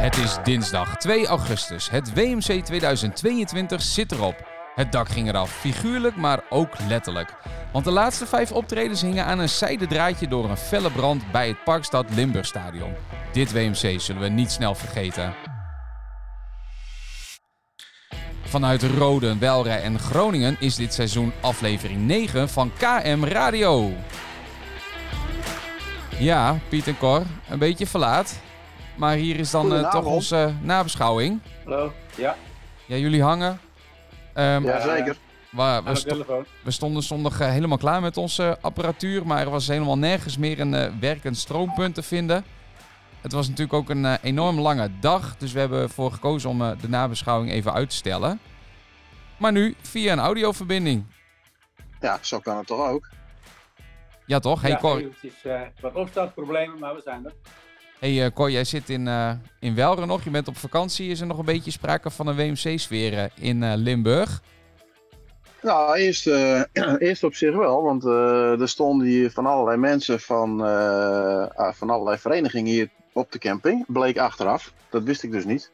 Het is dinsdag 2 augustus. Het WMC 2022 zit erop. Het dak ging eraf, figuurlijk, maar ook letterlijk. Want de laatste vijf optredens hingen aan een zijden draadje door een felle brand bij het Parkstad Limburgstadion. Dit WMC zullen we niet snel vergeten. Vanuit Roden, Welrij en Groningen is dit seizoen aflevering 9 van KM Radio. Ja, Piet en Cor, een beetje verlaat. Maar hier is dan eh, toch onze nabeschouwing. Hallo, ja, Ja, jullie hangen. Ehm, Ja, zeker. we, aan we, we stonden zondag eh, helemaal klaar met onze apparatuur, maar er was helemaal nergens meer een eh, werkend stroompunt te vinden. Het was natuurlijk ook een eh, enorm lange dag, dus we hebben ervoor gekozen om eh, de nabeschouwing even uit te stellen. Maar nu via een audioverbinding. Ja, zo kan het toch ook. Ja toch? Hey ja, Cor, eventjes eh, wat opstartproblemen, maar we zijn er. Hey, eh, Cor jij zit in, eh in Welren nog, je bent op vakantie. Is er nog een beetje sprake van een WMC-sfeer eh, in Limburg? Nou, eerst, eerst op zich wel, want er stonden hier van allerlei mensen van, ah, van allerlei verenigingen hier op de camping. Bleek achteraf, dat wist ik dus niet.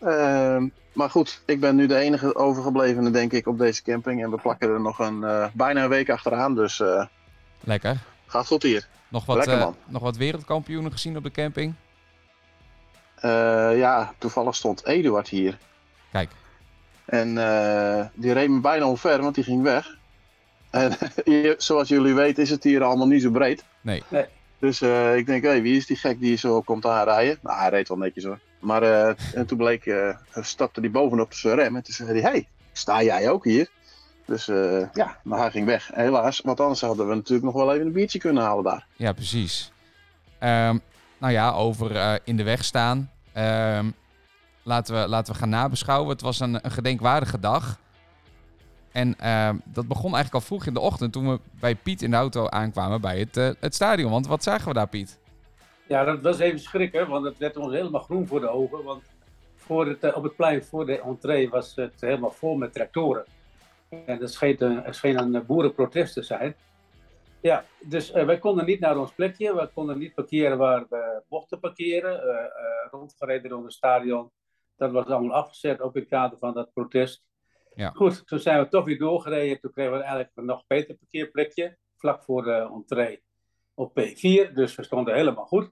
Ehm, maar goed, ik ben nu de enige overgeblevene, denk ik, op deze camping. En we plakken er nog een, bijna een week achteraan, dus Lekker. gaat goed hier. Nog wat, Lekker, eh, nog wat wereldkampioenen gezien op de camping? Eh, ja, toevallig stond Eduard hier. Kijk. En eh, die reed me bijna omver, want die ging weg. En zoals jullie weten is het hier allemaal niet zo breed. Nee. Nee. Dus eh, ik denk, hé, wie is die gek die zo komt aanrijden? Nou, hij reed wel netjes hoor. Maar eh, en toen bleek, stapte hij bovenop zijn rem en toen zei hij, hé, hey, sta jij ook hier? Dus eh, ja, maar hij ging weg. Helaas, want anders hadden we natuurlijk nog wel even een biertje kunnen halen daar. Ja, precies. Ehm, nou ja, over eh, in de weg staan. Ehm, laten, we, laten we gaan nabeschouwen. Het was een, een gedenkwaardige dag. En ehm, dat begon eigenlijk al vroeg in de ochtend toen we bij Piet in de auto aankwamen bij het, eh, het stadion. Want wat zagen we daar, Piet? Ja, dat was even schrikken, want het werd ons helemaal groen voor de ogen. Want voor het, op het plein voor de entree was het helemaal vol met tractoren. En er scheen een, er scheen een boerenprotest te zijn. Ja, dus eh, wij konden niet naar ons plekje. We konden niet parkeren waar we mochten parkeren. eh, eh, rondgereden door het stadion. Dat was allemaal afgezet, ook in het kader van dat protest. Ja. Goed, toen zijn we toch weer doorgereden. Toen kregen we eigenlijk een nog beter parkeerplekje. Vlak voor de entree op P4. Dus we stonden helemaal goed.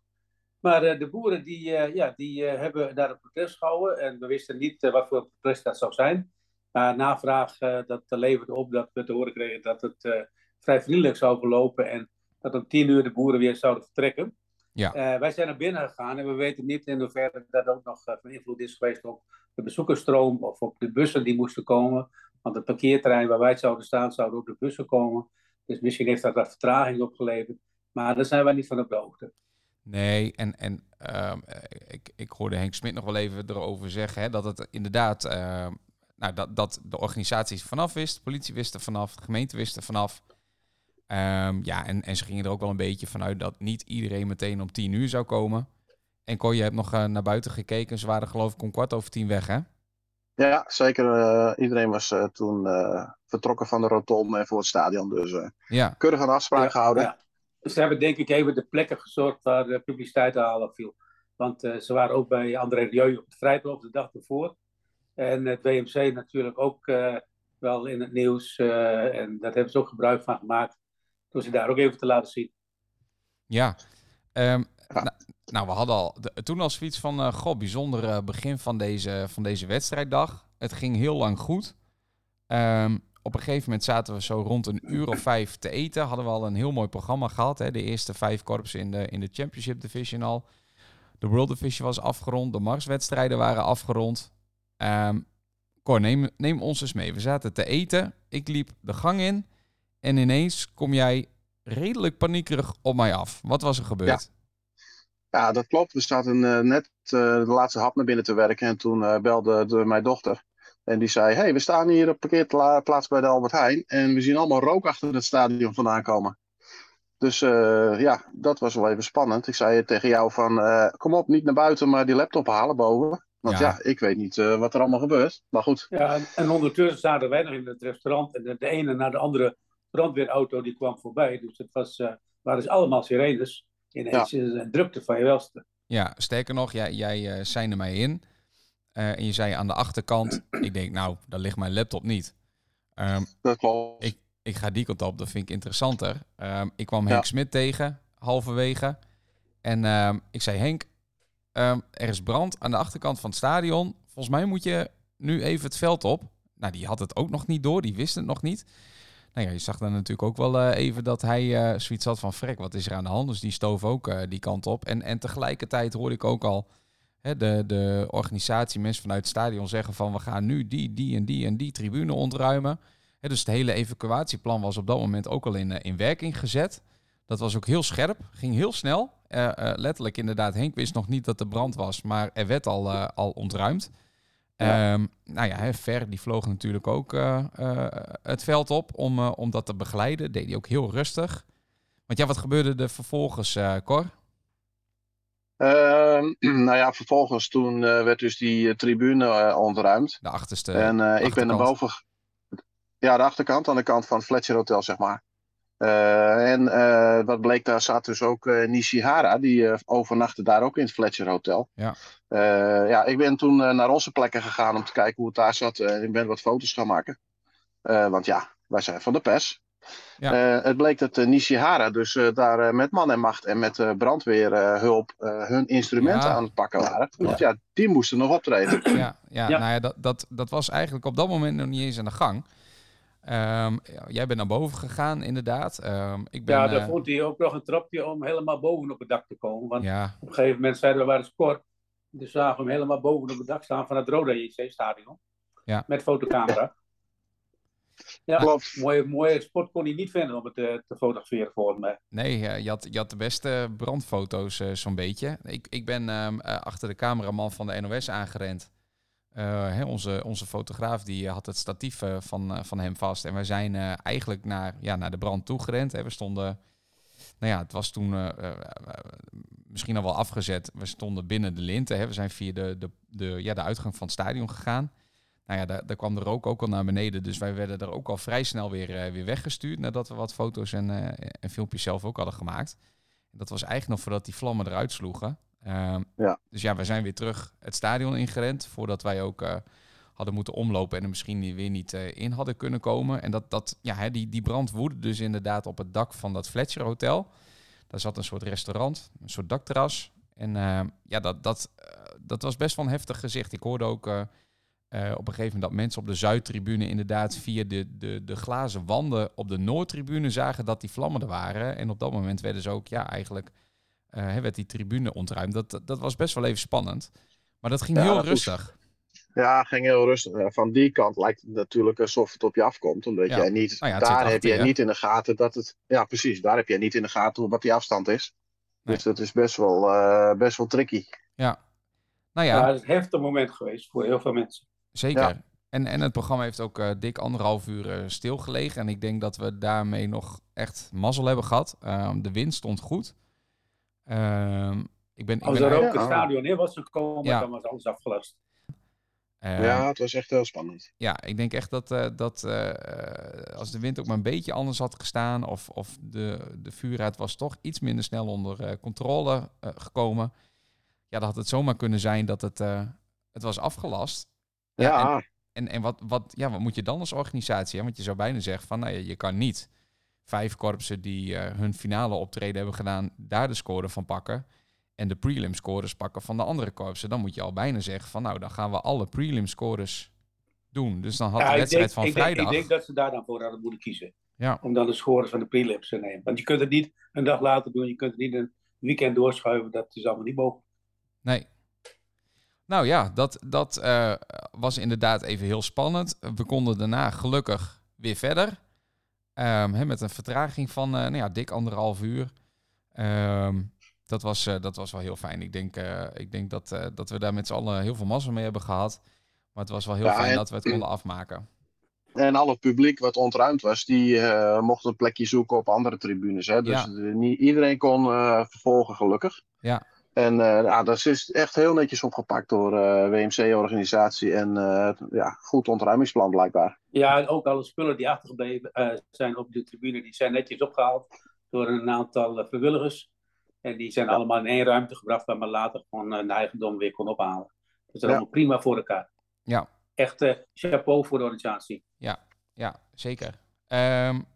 Maar eh, de boeren die, eh, ja, die eh, hebben daar een protest gehouden. En we wisten niet wat voor protest dat zou zijn. Maar navraag dat leverde op dat we te horen kregen dat het eh, vrij vriendelijk zou verlopen. En dat om tien uur de boeren weer zouden vertrekken. Ja. Eh, wij zijn naar binnen gegaan en we weten niet in hoeverre dat ook nog eh, van invloed is geweest op de bezoekersstroom of op de bussen die moesten komen. Want het parkeerterrein waar wij zouden staan, zouden ook de bussen komen. Dus misschien heeft dat wat vertraging opgeleverd. Maar daar zijn wij niet van op de hoogte. Nee, en, en ehm, eh, ik, ik hoorde Henk Smit nog wel even erover zeggen hè, dat het inderdaad, ehm, nou, dat, dat de organisatie er vanaf wist, de politie wist er vanaf, de gemeente wist er vanaf. Ehm, ja, en, en ze gingen er ook wel een beetje vanuit dat niet iedereen meteen om tien uur zou komen. En Cor, je hebt nog eh, naar buiten gekeken, ze waren geloof ik om kwart over tien weg, hè? Ja, zeker. eh, iedereen was eh, toen eh, vertrokken van de rotonde en voor het stadion. Dus eh Ja, keurig een afspraak Ja, gehouden. ja. Dus Ze hebben denk ik even de plekken gezorgd waar de publiciteit aan halen viel. Want eh, ze waren ook bij André Rieu op het Vrijthof de dag ervoor. En het WMC natuurlijk ook eh, wel in het nieuws. eh, en daar hebben ze ook gebruik van gemaakt. Door ze daar ook even te laten zien. ja. Ehm, Ja. nou, nou, we hadden al de- toen al zoiets van, eh goh, bijzonder eh, begin van deze, van deze wedstrijddag. Het ging heel lang goed. Ehm, op een gegeven moment zaten we zo rond een uur of vijf te eten. Hadden we al een heel mooi programma gehad. Hè? De eerste vijf korpsen in de, in de Championship Division al. De World Division was afgerond. De Marswedstrijden waren afgerond. Ehm Cor, neem, neem ons eens mee. We zaten te eten. Ik liep de gang in. En ineens kom jij redelijk paniekerig op mij af. Wat was er gebeurd? Ja, dat klopt. We zaten eh, net eh, de laatste hap naar binnen te werken. En toen eh, belde de, mijn dochter. En die zei: hey, we staan hier op parkeerplaats bij de Albert Heijn. En we zien allemaal rook achter het stadion vandaan komen. Dus ja, dat was wel even spannend. Ik zei tegen jou: van, Kom op, niet naar buiten, maar die laptop halen boven. Want Ja. ja, ik weet niet eh, wat er allemaal gebeurt. Maar goed, Ja, en, en ondertussen zaten wij nog in het restaurant. En de, de ene na de andere brandweerauto die kwam voorbij. Dus het was, eh, waren dus allemaal sirenes. Ineens een drukte van je welste. Ja, sterker nog, jij, jij uh, zijn er mij in. en je zei aan de achterkant, ik denk, nou, daar ligt mijn laptop niet. Um, dat klopt. Ik, ik ga die kant op, dat vind ik interessanter. Um, ik kwam Henk Smit tegen, halverwege. En um, ik zei, Henk, er is brand aan de achterkant van het stadion. Volgens mij moet je nu even het veld op. Nou, die had het ook nog niet door, die wist het nog niet. Nou ja, je zag dan natuurlijk ook wel uh, even dat hij uh, zoiets had van... frek, wat is er aan de hand? Dus die stoof ook uh, die kant op. En, en tegelijkertijd hoorde ik ook al hè, de, de organisatie, mensen vanuit het stadion zeggen van... we gaan nu die, die en die en die tribune ontruimen. Hè, dus het hele evacuatieplan was op dat moment ook al in, in werking gezet. Dat was ook heel scherp, ging heel snel. letterlijk inderdaad, Henk wist nog niet dat er brand was, maar er werd al, al ontruimd. Ja. Um, nou ja, Ver die vloog natuurlijk ook uh, uh, het veld op om, uh, om dat te begeleiden. Deed hij ook heel rustig. Want ja, wat gebeurde er vervolgens, Cor? Ehm, nou ja, vervolgens toen werd dus die tribune ontruimd. De achterste. En ik ben naar boven. Ja, de achterkant, aan de kant van het Fletcher Hotel, zeg maar. Uh, en uh, wat bleek, daar zat dus ook uh, Nishihara, die overnachtte daar ook in het Fletcher Hotel. Ja, ja ik ben toen naar onze plekken gegaan om te kijken hoe het daar zat. en ik ben wat foto's gaan maken. want ja, wij zijn van de pers. Ja. het bleek dat Nishihara dus daar met man en macht en met brandweerhulp hun instrumenten aan het pakken waren. Want ja, die moesten nog optreden. Ja, ja, ja. nou ja, dat, dat, dat was eigenlijk op dat moment nog niet eens aan de gang. Um, jij bent naar boven gegaan, inderdaad. Um, ik ben, ja, daar uh... vond hij ook nog een trapje om helemaal boven op het dak te komen. Want ja. op een gegeven moment zeiden we, waar is kort. Dus zagen we hem helemaal boven op het dak staan van het Roda JC-stadion. Ja. Met fotocamera. Ja, Klopt. Mooie, mooie spot kon hij niet vinden om het te, te fotograferen voor me. Nee, je had, je had de beste brandfoto's uh, zo'n beetje. Ik, ik ben um, uh, achter de cameraman van de NOS aangerend. Uh, onze, onze fotograaf die had het statief uh, van, van hem vast. En wij zijn eigenlijk naar, ja, naar de brand toegerend. Hè. We stonden, nou ja, het was toen misschien al wel afgezet. We stonden binnen de linten. Hè. We zijn via de, de, de, ja, de uitgang van het stadion gegaan. Nou ja, daar, daar kwam de rook ook al naar beneden. Dus wij werden er ook al vrij snel weer, weer weggestuurd. Nadat we wat foto's en, en filmpjes zelf ook hadden gemaakt. Dat was eigenlijk nog voordat die vlammen eruit sloegen. Uh, ja. Dus ja, we zijn weer terug het stadion ingerend. Voordat wij ook uh, hadden moeten omlopen en er misschien weer niet uh, in hadden kunnen komen. En dat, dat, ja, hè, die, die brand woedde dus inderdaad op het dak van dat Fletcher Hotel. Daar zat een soort restaurant, een soort dakterras. En ehm, ja, dat, dat, eh, dat was best wel een heftig gezicht. Ik hoorde ook op een gegeven moment dat mensen op de Zuidtribune inderdaad via de, de, de glazen wanden op de Noordtribune zagen dat die vlammen er waren. En op dat moment werden ze ook ja, eigenlijk uh, werd die tribune ontruimd. Dat, dat was best wel even spannend. Maar dat ging heel rustig. Ja, ging heel rustig. Van die kant lijkt het natuurlijk alsof het op je afkomt. Omdat jij niet, nou ja, daar heb jij niet in de gaten dat het. Ja, precies. Daar heb jij niet in de gaten wat die afstand is. Nee. Dus dat is best wel, uh, best wel tricky. Ja. Nou ja. ja, het is een heftig moment geweest voor heel veel mensen. Zeker. Ja. En, en het programma heeft ook uh, dik anderhalf uur uh, stilgelegen. En ik denk dat we daarmee nog echt mazzel hebben gehad. de wind stond goed. Um, ik ben, Als ik ben er ook het stadion in was gekomen, ja. dan was alles afgelast. Uh, ja, het was echt heel spannend. Ja, ik denk echt dat, uh, dat uh, als de wind ook maar een beetje anders had gestaan... of, of de, de vuurraad was toch iets minder snel onder controle gekomen... ja, dan had het zomaar kunnen zijn dat het, het was afgelast. Ja. ja en, en, en, wat, wat, ja, wat moet je dan als organisatie? Hè? Want je zou bijna zeggen van, nou ja, je kan niet vijf korpsen die uh, hun finale optreden hebben gedaan, daar de score van pakken. En de prelim scores pakken van de andere korpsen. Dan moet je al bijna zeggen van nou, dan gaan we alle prelim scores doen. Dus dan had ja, de wedstrijd denk, van ik vrijdag. Denk, ik denk dat ze daar dan voor hadden moeten kiezen. Ja. Om dan de scores van de prelims te nemen. Want je kunt het niet een dag later doen. Je kunt het niet een weekend doorschuiven. Dat is allemaal niet mogelijk. Nee. Nou ja, dat, dat uh, was inderdaad even heel spannend. We konden daarna gelukkig weer verder. Um, met een vertraging van uh, nou ja, dik anderhalf uur. Um, dat, was, uh, dat was wel heel fijn. Ik denk, uh, ik denk dat, dat we daar met z'n allen heel veel massa mee hebben gehad. Maar het was wel heel ja, fijn en, dat we het konden afmaken. En al het publiek wat ontruimd was, die mocht een plekje zoeken op andere tribunes. Hè? Dus ja. niet iedereen kon vervolgen, gelukkig. Ja. En uh, ja, dat is echt heel netjes opgepakt door uh, WMC-organisatie en uh, ja, goed ontruimingsplan blijkbaar. Ja, en ook alle spullen die achtergebleven zijn op de tribune, die zijn netjes opgehaald door een aantal vrijwilligers. En die zijn allemaal in één ruimte gebracht, waar men later gewoon een eigendom weer kon ophalen. Dus dat is allemaal prima voor elkaar. Ja. Echt uh, chapeau voor de organisatie. Ja, ja zeker. Um,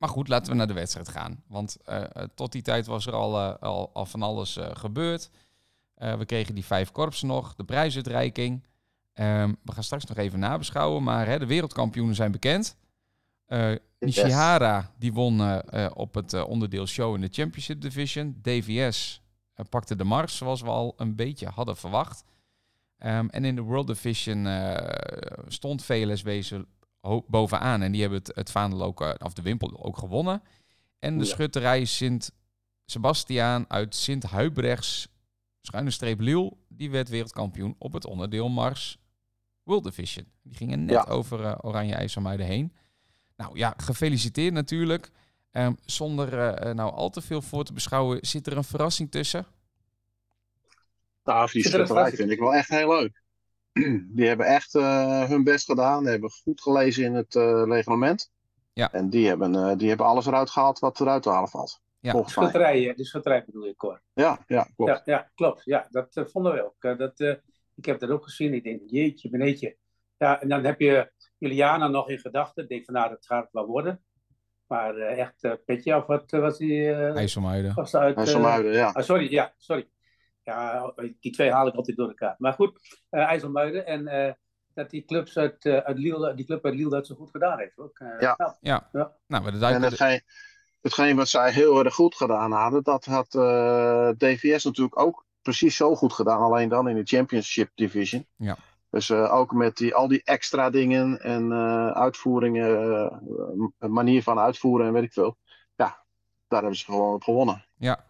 maar goed, laten we naar de wedstrijd gaan. Want uh, tot die tijd was er al, uh, al, al, van alles gebeurd. we kregen die vijf korpsen nog, de prijsuitreiking. Um, we gaan straks nog even nabeschouwen, maar hè, de wereldkampioenen zijn bekend. Nishihara die won op het onderdeel show in de Championship Division. DVS pakte de mars, zoals we al een beetje hadden verwacht. Um, en in de World Division stond VLS Wezen bovenaan. En die hebben het, het vaandel ook, uh, of de wimpel ook gewonnen. En de schutterij Sint Sebastiaan uit Sint Huibrechts, schuine streep Liel, die werd wereldkampioen op het onderdeel Mars World Division. Die gingen net over uh, Oranje IJsselmuiden heen. Nou ja, gefeliciteerd natuurlijk. Um, zonder uh, nou al te veel voor te beschouwen, zit er een verrassing tussen? Nou, die schutterij vind ik wel echt heel leuk. die hebben echt uh, hun best gedaan. Die hebben goed gelezen in het uh, reglement. Ja. En die hebben, uh, die hebben alles eruit gehaald wat eruit te halen valt. Ja, de schutterij, de schutterij bedoel je, Cor. Ja, ja, klopt. Ja, ja klopt. Ja, dat vonden we ook. dat, ik heb dat ook gezien. Ik denk, jeetje, beneetje. Ja, en dan heb je Juliana nog in gedachten. Ik denk van, nou, dat gaat het wel worden. Maar echt, petje af, wat was die... Uh, IJsselmuiden. Was uit, IJsselmuiden, ja. Ah, sorry, ja, sorry. Ja, die twee haal ik altijd door elkaar. Maar goed, uh, IJsselmuiden en uh, dat die, clubs uit, uh, uit Lille, die club uit Lille dat zo goed gedaan heeft. Ook. ja. Nou, ja. ja. Nou, maar de en hetgeen, hetgeen wat zij heel erg goed gedaan hadden, dat had DVS natuurlijk ook precies zo goed gedaan. Alleen dan in de Championship Division. Ja. Dus ook met die, al die extra dingen en uitvoeringen, manier van uitvoeren en weet ik veel. Ja, daar hebben ze gewoon op gewonnen. Ja,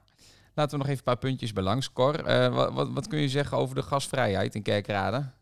Laten we nog even een paar puntjes bij Cor. Uh, wat, wat, wat, kun je zeggen over de gasvrijheid in Kerkrade?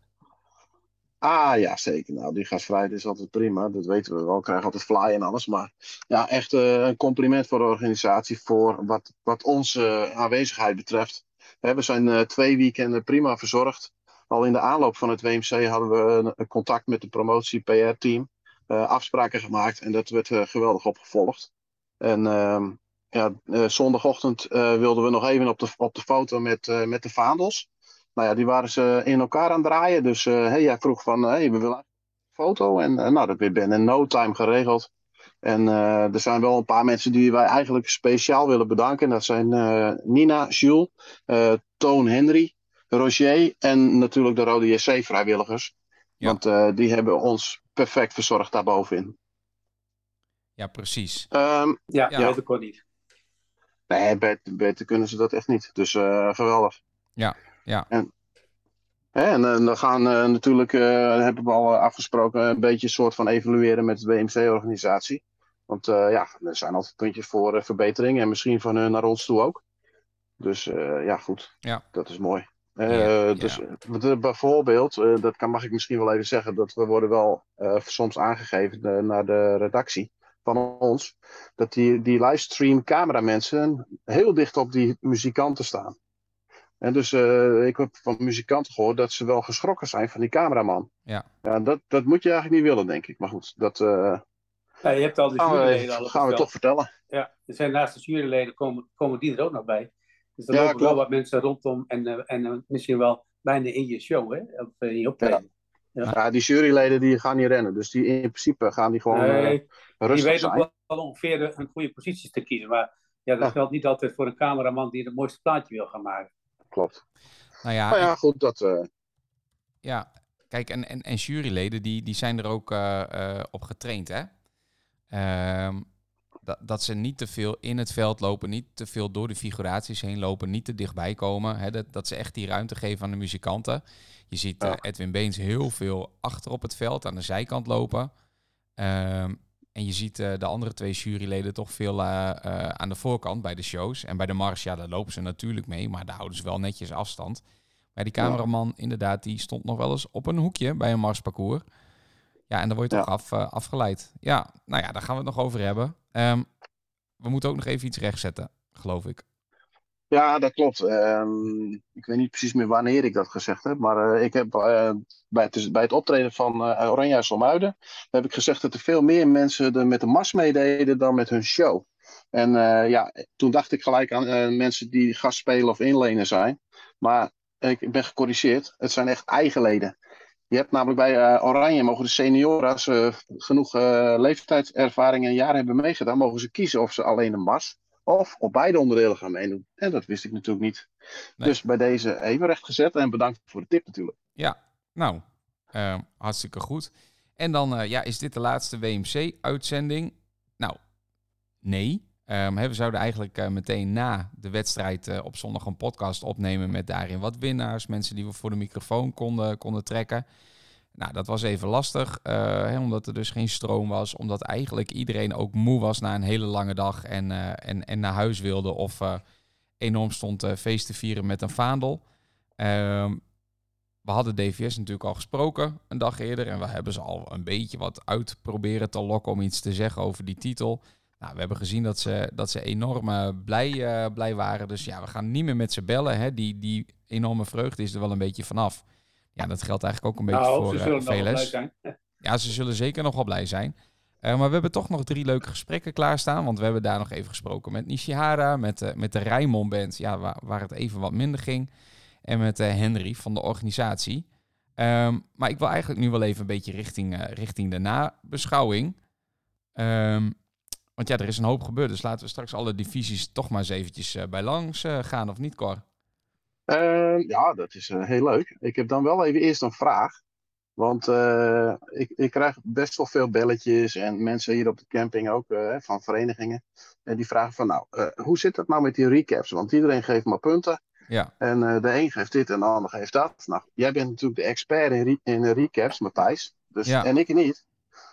Ah ja, zeker. Nou, die gasvrijheid is altijd prima. Dat weten we wel. We krijgen altijd fly en alles. Maar ja, echt uh, een compliment voor de organisatie voor wat, wat onze aanwezigheid betreft. we zijn uh, twee weekenden prima verzorgd. Al in de aanloop van het WMC hadden we een, contact met de promotie-PR-team. afspraken gemaakt en dat werd geweldig opgevolgd. En ehm, ja, uh, zondagochtend uh, wilden we nog even op de, op de foto met, uh, met de vaandels. Nou ja, die waren ze in elkaar aan het draaien. Dus hey, jij vroeg van, hey, we willen een foto. En nou, dat werd binnen no time geregeld. En er zijn wel een paar mensen die wij eigenlijk speciaal willen bedanken. Dat zijn Nina, Jules, Toon Henry, Roger en natuurlijk de Rode JC-vrijwilligers. Ja. Want die hebben ons perfect verzorgd daarbovenin. Ja, precies. Um, ja, ja, dat ik ook niet. Nee, beter, beter, kunnen ze dat echt niet. Dus uh, geweldig. Ja, ja. En, en uh, dan gaan uh, natuurlijk, hebben we al afgesproken, een beetje een soort van evalueren met de WMC-organisatie. Want ja, er zijn altijd puntjes voor verbetering en misschien van hun naar ons toe ook. Dus ja, goed. Ja. Dat is mooi. Ja, dus ja. bijvoorbeeld, dat kan, mag ik misschien wel even zeggen, dat we worden wel soms aangegeven naar de redactie van ons, dat die, die livestream cameramensen heel dicht op die muzikanten staan. En dus uh, ik heb van muzikanten gehoord dat ze wel geschrokken zijn van die cameraman. Ja. ja dat, dat moet je eigenlijk niet willen, denk ik. Maar goed, dat uh, ja, je hebt al die juryleden al gaan we toch vertellen. Ja, er zijn naast de juryleden komen, komen die er ook nog bij. Dus er ja, lopen wel wat mensen rondom en, uh, en misschien wel bijna in je show, hè? Of in je optreden. Ja. ja. die juryleden die gaan niet rennen. Dus die in principe gaan die gewoon nee, uh, Die weten ook wel ongeveer een goede posities te kiezen. Maar ja, dat ja. geldt niet altijd voor een cameraman die het mooiste plaatje wil gaan maken. Klopt. Nou ja, nou ja goed, dat... Uh... Ja, kijk, en, en, en juryleden die, die zijn er ook uh, uh, op getraind, hè? Ehm, dat, dat ze niet te veel in het veld lopen, niet te veel door de figuraties heen lopen, niet te dichtbij komen. Hè? Dat, dat ze echt die ruimte geven aan de muzikanten. Je ziet ja. Edwin Beens heel veel achter op het veld, aan de zijkant lopen. Um, en je ziet uh, de andere twee juryleden toch veel uh, aan de voorkant bij de shows. En bij de mars, ja, daar lopen ze natuurlijk mee, maar daar houden ze wel netjes afstand. Maar die cameraman, inderdaad, die stond nog wel eens op een hoekje bij een marsparcours. Ja, en dan word je ja. toch af, afgeleid. Ja, nou ja, daar gaan we het nog over hebben. Um, we moeten ook nog even iets rechtzetten, geloof ik. Ja, dat klopt. Um, ik weet niet precies meer wanneer ik dat gezegd heb. Maar uh, ik heb uh, bij, het, bij het optreden van uh, Oranje Solmuiden... heb ik gezegd dat er veel meer mensen er met de mars meededen dan met hun show. En ja, toen dacht ik gelijk aan mensen die gastspelen of inlenen zijn. Maar ik ben gecorrigeerd. Het zijn echt eigenleden. Je hebt namelijk bij uh, Oranje mogen de senioren, als ze genoeg leeftijdservaring en jaren hebben meegedaan, mogen ze kiezen of ze alleen de mars of op beide onderdelen gaan meedoen. En dat wist ik natuurlijk niet. Dus bij deze even recht gezet en bedankt voor de tip natuurlijk. Ja, nou, hartstikke goed. En dan ja, is dit de laatste WMC-uitzending. Nou, nee. Um, we zouden eigenlijk uh, meteen na de wedstrijd uh, op zondag een podcast opnemen met daarin wat winnaars, mensen die we voor de microfoon konden, konden trekken. Nou, dat was even lastig, hè, omdat er dus geen stroom was, omdat eigenlijk iedereen ook moe was na een hele lange dag en, en, en naar huis wilde of enorm stond feest te vieren met een vaandel. Um, we hadden DVS natuurlijk al gesproken een dag eerder en we hebben ze al een beetje wat uit proberen te lokken om iets te zeggen over die titel. Nou, we hebben gezien dat ze, dat ze enorm uh, blij, uh, blij waren. Dus ja, we gaan niet meer met ze bellen. Hè. Die, die enorme vreugde is er wel een beetje vanaf. Ja, dat geldt eigenlijk ook een beetje nou, voor ze zullen uh, blij zijn. Ja, ze zullen zeker nog wel blij zijn. maar we hebben toch nog drie leuke gesprekken klaarstaan. Want we hebben daar nog even gesproken met Nishihara, met, met de Rijmond Band, ja, waar, waar het even wat minder ging. En met Henry van de organisatie. Um, maar ik wil eigenlijk nu wel even een beetje richting, richting de nabeschouwing. Um, want ja, er is een hoop gebeurd. Dus laten we straks alle divisies toch maar eens eventjes uh, bij langs uh, gaan, of niet, Cor? Uh, ja, dat is uh, heel leuk. Ik heb dan wel even eerst een vraag. Want ik, ik krijg best wel veel belletjes en mensen hier op de camping ook van verenigingen. En die vragen van nou, hoe zit dat nou met die recaps? Want iedereen geeft maar punten. Ja. En de een geeft dit en de ander geeft dat. Nou, jij bent natuurlijk de expert in, re in recaps, Matthijs. Dus, ja. En ik niet.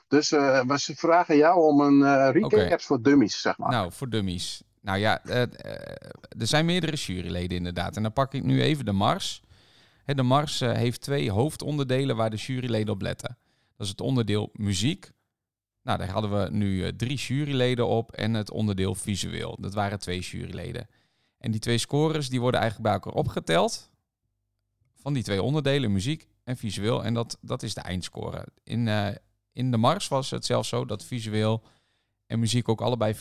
Dus uh, we vragen jou om een recaps okay. voor dummies, zeg maar. Nou, voor dummies. Nou ja, uh, er zijn meerdere juryleden inderdaad. En dan pak ik nu even de Mars. Hè, de Mars heeft twee hoofdonderdelen waar de juryleden op letten. Dat is het onderdeel muziek. Nou, daar hadden we nu drie juryleden op. En het onderdeel visueel. Dat waren twee juryleden. En die twee scores die worden eigenlijk bij elkaar opgeteld. Van die twee onderdelen, muziek en visueel. En dat, dat is de eindscore. In, in de Mars was het zelfs zo dat visueel en muziek ook allebei 50%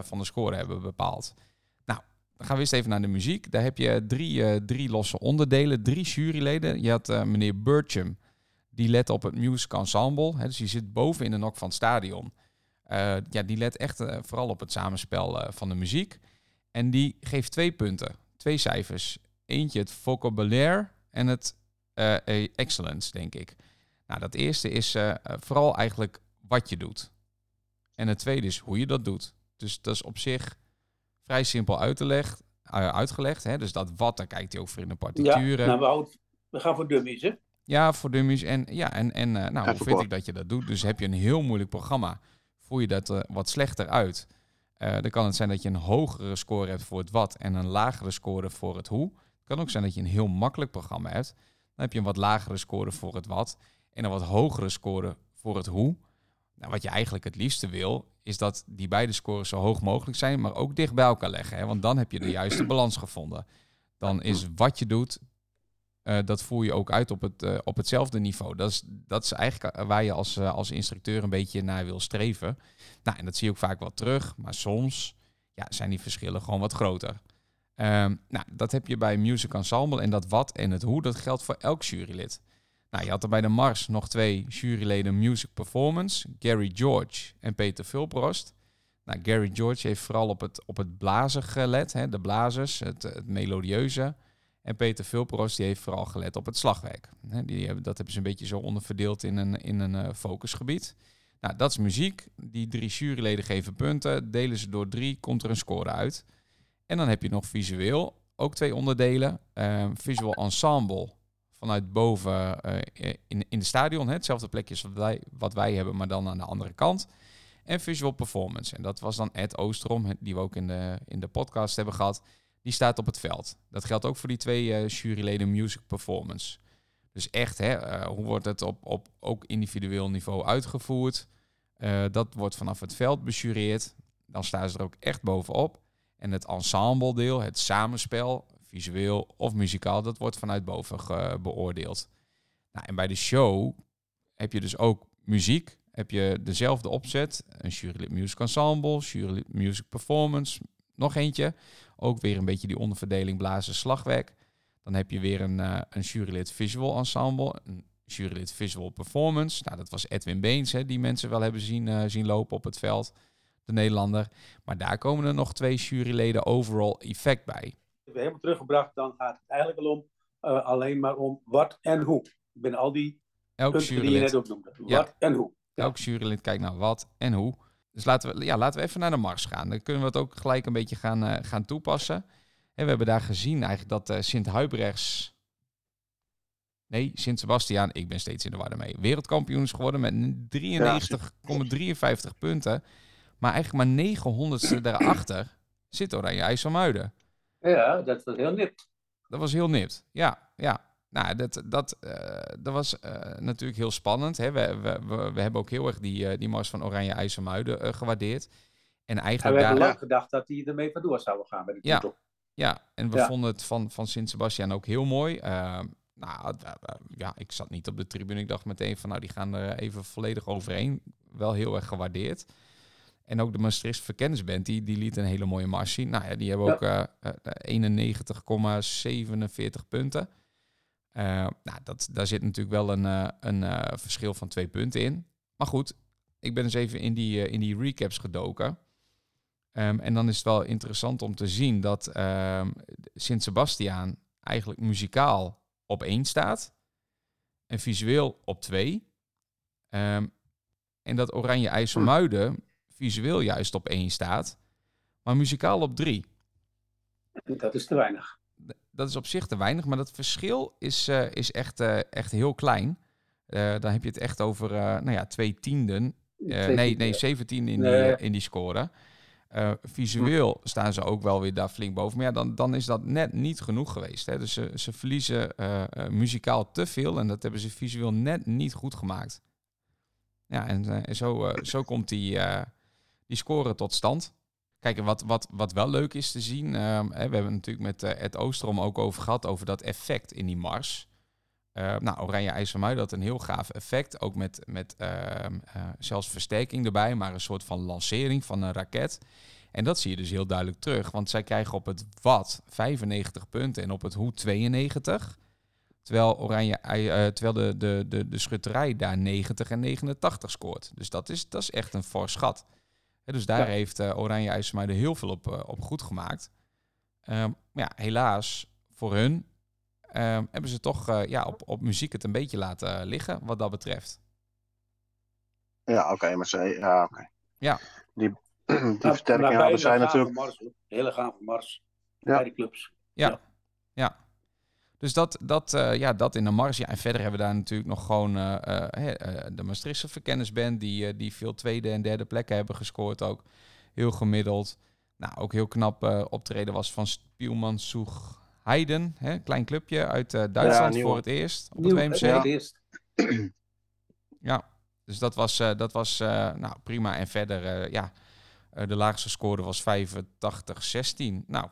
van de score hebben bepaald. Nou, dan gaan we eens even naar de muziek. Daar heb je drie, uh, drie losse onderdelen, drie juryleden. Je had uh, meneer Burcham, die let op het music ensemble. Dus die zit boven in de nok van het stadion. Ja, die let echt vooral op het samenspel van de muziek. En die geeft twee punten, twee cijfers. Eentje het vocabulaire en het excellence, denk ik. Nou, dat eerste is uh, vooral eigenlijk wat je doet. En het tweede is hoe je dat doet. Dus dat is op zich vrij simpel uit te leggen, uh, uitgelegd. Hè? Dus dat wat, daar kijkt hij ook voor in de partituren. Ja, nou, we, we gaan voor dummies, hè? Ja, voor dummies. En, ja, en, en uh, nou, hoe vind ik dat je dat doet? Dus heb je een heel moeilijk programma, voer je dat wat slechter uit. dan kan het zijn dat je een hogere score hebt voor het wat en een lagere score voor het hoe. Het kan ook zijn dat je een heel makkelijk programma hebt. Dan heb je een wat lagere score voor het wat en een wat hogere score voor het hoe. Nou, wat je eigenlijk het liefste wil, is dat die beide scores zo hoog mogelijk zijn, maar ook dicht bij elkaar leggen. Hè? Want dan heb je de juiste balans gevonden. Dan is wat je doet, uh, dat voer je ook uit op, het, uh, op hetzelfde niveau. Dat is, dat is eigenlijk waar je als, als instructeur een beetje naar wil streven. Nou, en dat zie je ook vaak wel terug, maar soms ja, zijn die verschillen gewoon wat groter. Um, nou, dat heb je bij Music Ensemble en dat wat en het hoe, dat geldt voor elk jurylid. Nou, je had er bij de Mars nog twee juryleden Music Performance, Gary George en Peter Vulprost. Nou, Gary George heeft vooral op het, op het blazen gelet, hè, de blazers, het, het melodieuze. En Peter Vulprost die heeft vooral gelet op het slagwerk. Die hebben, dat hebben ze een beetje zo onderverdeeld in een, in een uh, focusgebied. Nou, dat is muziek. Die drie juryleden geven punten. Delen ze door drie, komt er een score uit. En dan heb je nog visueel, ook twee onderdelen. Uh, visual Ensemble vanuit boven uh, in, in de stadion. Hè, hetzelfde plekje wat wij, wat wij hebben, maar dan aan de andere kant. En visual performance. En dat was dan Ed Oostrom, die we ook in de, in de podcast hebben gehad. Die staat op het veld. Dat geldt ook voor die twee uh, juryleden music performance. Dus echt, hè, uh, hoe wordt het op, op ook individueel niveau uitgevoerd? Dat wordt vanaf het veld bejureerd. Dan staan ze er ook echt bovenop. En het ensemble deel, het samenspel, visueel of muzikaal, dat wordt vanuit boven beoordeeld. Nou, en bij de show heb je dus ook muziek heb je dezelfde opzet. Een jurylid music ensemble, jurylid music performance, nog eentje. Ook weer een beetje die onderverdeling blazen slagwerk. Dan heb je weer een, uh, een jurylid visual ensemble, een jurylid visual performance. Nou, dat was Edwin Beens, hè, die mensen wel hebben zien, uh, zien lopen op het veld, de Nederlander. Maar daar komen er nog twee juryleden overall effect bij. We hebben teruggebracht, dan gaat het eigenlijk al om uh, alleen maar om wat en hoe. Binnen al die Elk punten jurylid, die je net ook noemde. Ja. Wat en hoe. Ja. elk jurylid kijkt naar wat en hoe. Dus laten we, ja, laten we even naar de mars gaan. Dan kunnen we het ook gelijk een beetje gaan, eh, gaan toepassen. En we hebben daar gezien eigenlijk dat eh, Sint Huibrechts... Nee, Sint Sebastiaan, ik ben steeds in de war mee. Wereldkampioen is geworden met 93,53 punten. Maar eigenlijk maar 900ste daarachter zit Oranje IJsselmuiden. Ja, dat was heel nipt. Dat was heel nipt. Ja, ja. Nou, dat, dat, eh, dat was eh, natuurlijk heel spannend. Hè. We, we, we, we hebben ook heel erg die, eh, die mars van Oranje IJsselmuiden gewaardeerd. En En we eigenlijk hebben daar, lang gedacht dat die ermee vandoor zouden gaan bij de Ja. titel. ja, en we Ja. vonden het van, van Sint Sebastian ook heel mooi. Nou, ja, ik zat niet op de tribune. Ik dacht meteen van, nou, die gaan er even volledig overheen. Wel heel erg gewaardeerd. En ook de Maastricht Verkennisband, die, die liet een hele mooie mars zien. Nou ja, die hebben ook eh, eh, 91,47 punten. Eh, nou, dat, daar zit natuurlijk wel een, eh, een eh, verschil van twee punten in. Maar goed, ik ben eens even in die, eh, in die recaps gedoken. Ehm, en dan is het wel interessant om te zien dat ehm Sint Sebastiaan eigenlijk muzikaal op één staat. En visueel op twee. Ehm, en dat Oranje IJsselmuiden visueel juist op één staat. Maar muzikaal op drie. Dat is te weinig. Dat is op zich te weinig, maar dat verschil is, eh, is echt, eh, echt heel klein. Eh, dan heb je het echt over nou ja, twee tienden. Twee nee, nee, 17 in, Nee. die, in die score. Visueel staan ze ook wel weer daar flink boven. Maar ja, dan, dan is dat net niet genoeg geweest. Hè? Dus ze, ze verliezen muzikaal te veel. En dat hebben ze visueel net niet goed gemaakt. Ja, en, zo, zo komt die, die score tot stand. Kijk, wat, wat, wat wel leuk is te zien. ehm, we hebben het natuurlijk met eh, Ed Oosterom ook over gehad. Over dat effect in die mars. Eh, nou, Oranje IJsselmuiden had een heel gaaf effect. Ook met, met ehm, eh, zelfs versterking erbij, maar een soort van lancering van een raket. En dat zie je dus heel duidelijk terug. Want zij krijgen op het wat 95 punten en op het hoe 92. Terwijl, Oranje, eh, terwijl de, de, de, de schutterij daar 90 en 89 scoort. Dus dat is, dat is echt een fors gat. Hè, dus daar Ja. heeft eh, Oranje IJsselmuiden heel veel op, eh, op goed gemaakt. Ehm, maar ja, helaas voor hun ehm, hebben ze toch eh, ja, op, op muziek het een beetje laten liggen wat dat betreft. Ja, oké, maar ze, ja, oké. Ja. Die, die Maar- versterking maar hadden zij natuurlijk. Mars. Hele gave mars. Ja. Bij de clubs. Dus dat, dat, eh, ja, dat in de mars. Ja, en verder hebben we daar natuurlijk nog gewoon eh, eh, hè, de Maastrichtse verkennisband... Die, eh, die veel tweede en derde plekken hebben gescoord ook. Heel gemiddeld. Nou, ook heel knap eh, optreden was van Spielman Soeg Heiden. Hè, klein clubje uit eh, Duitsland voor het eerst op Nieuw, het WMC. Ja. het eerst. dus dat was, eh, dat was eh, nou, prima. En verder, eh, ja, eh, de laagste score was 85-16. Nou,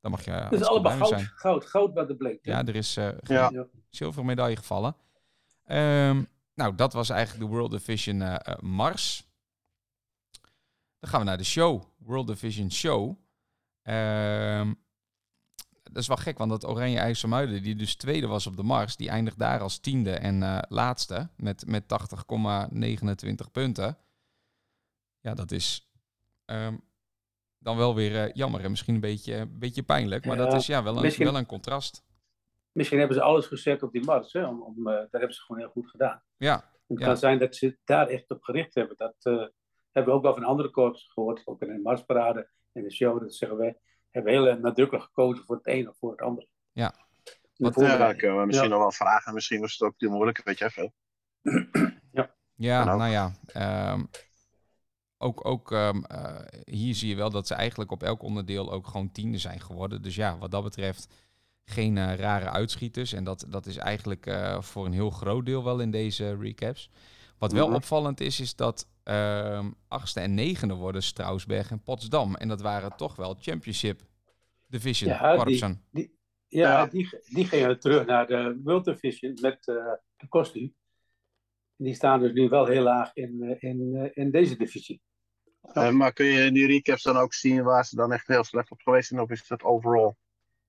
dan mag je Het is hartstikke allemaal goud, zijn. goud, goud wat er bleek. Ja, er is eh, geen Ja. Zilveren medaille gevallen. Ehm, nou, dat was eigenlijk de World Division eh, eh, Mars. Dan gaan we naar de show. World Division Show. Ehm, dat is wel gek, want dat Oranje IJsselmuiden, die dus tweede was op de Mars, die eindigt daar als tiende en eh, laatste met, met 80,29 punten. Ja, dat is ehm, dan wel weer eh, jammer en misschien een beetje, een beetje pijnlijk, maar dat Ja, is ja wel een, wel een contrast. Misschien hebben ze alles gezet op die mars. Hè? Om, om, eh, daar hebben ze gewoon heel goed gedaan. Ja, Het Ja. kan zijn dat ze daar echt op gericht hebben. Dat eh, hebben we ook wel van andere korps gehoord. Ook in de marsparade en de show. Dat zeggen wij. Hebben heel nadrukkelijk gekozen voor het een of voor het ander. Ja. Wat- Ja, kunnen we misschien Ja. nog wel vragen. Misschien was het ook te moeilijk, weet je veel. Ja, ook. nou ja. ehm, ook ook ehm, eh, hier zie je wel dat ze eigenlijk op elk onderdeel ook gewoon tiende zijn geworden. Dus ja, wat dat betreft geen eh, rare uitschieters. En dat, dat is eigenlijk eh, voor een heel groot deel wel in deze recaps. Wat wel Mhm. opvallend is, is dat ehm achtste en negende worden Strausberg en Potsdam. En dat waren toch wel Championship Division Ja, die-. Ja, Ja. Die, die gingen terug naar de World Division met eh de kostuum. die staan dus nu wel heel laag in, eh, in, eh, in deze divisie. Eh, maar kun je in die recaps dan ook zien waar ze dan echt heel slecht op geweest zijn? Of is dat overall?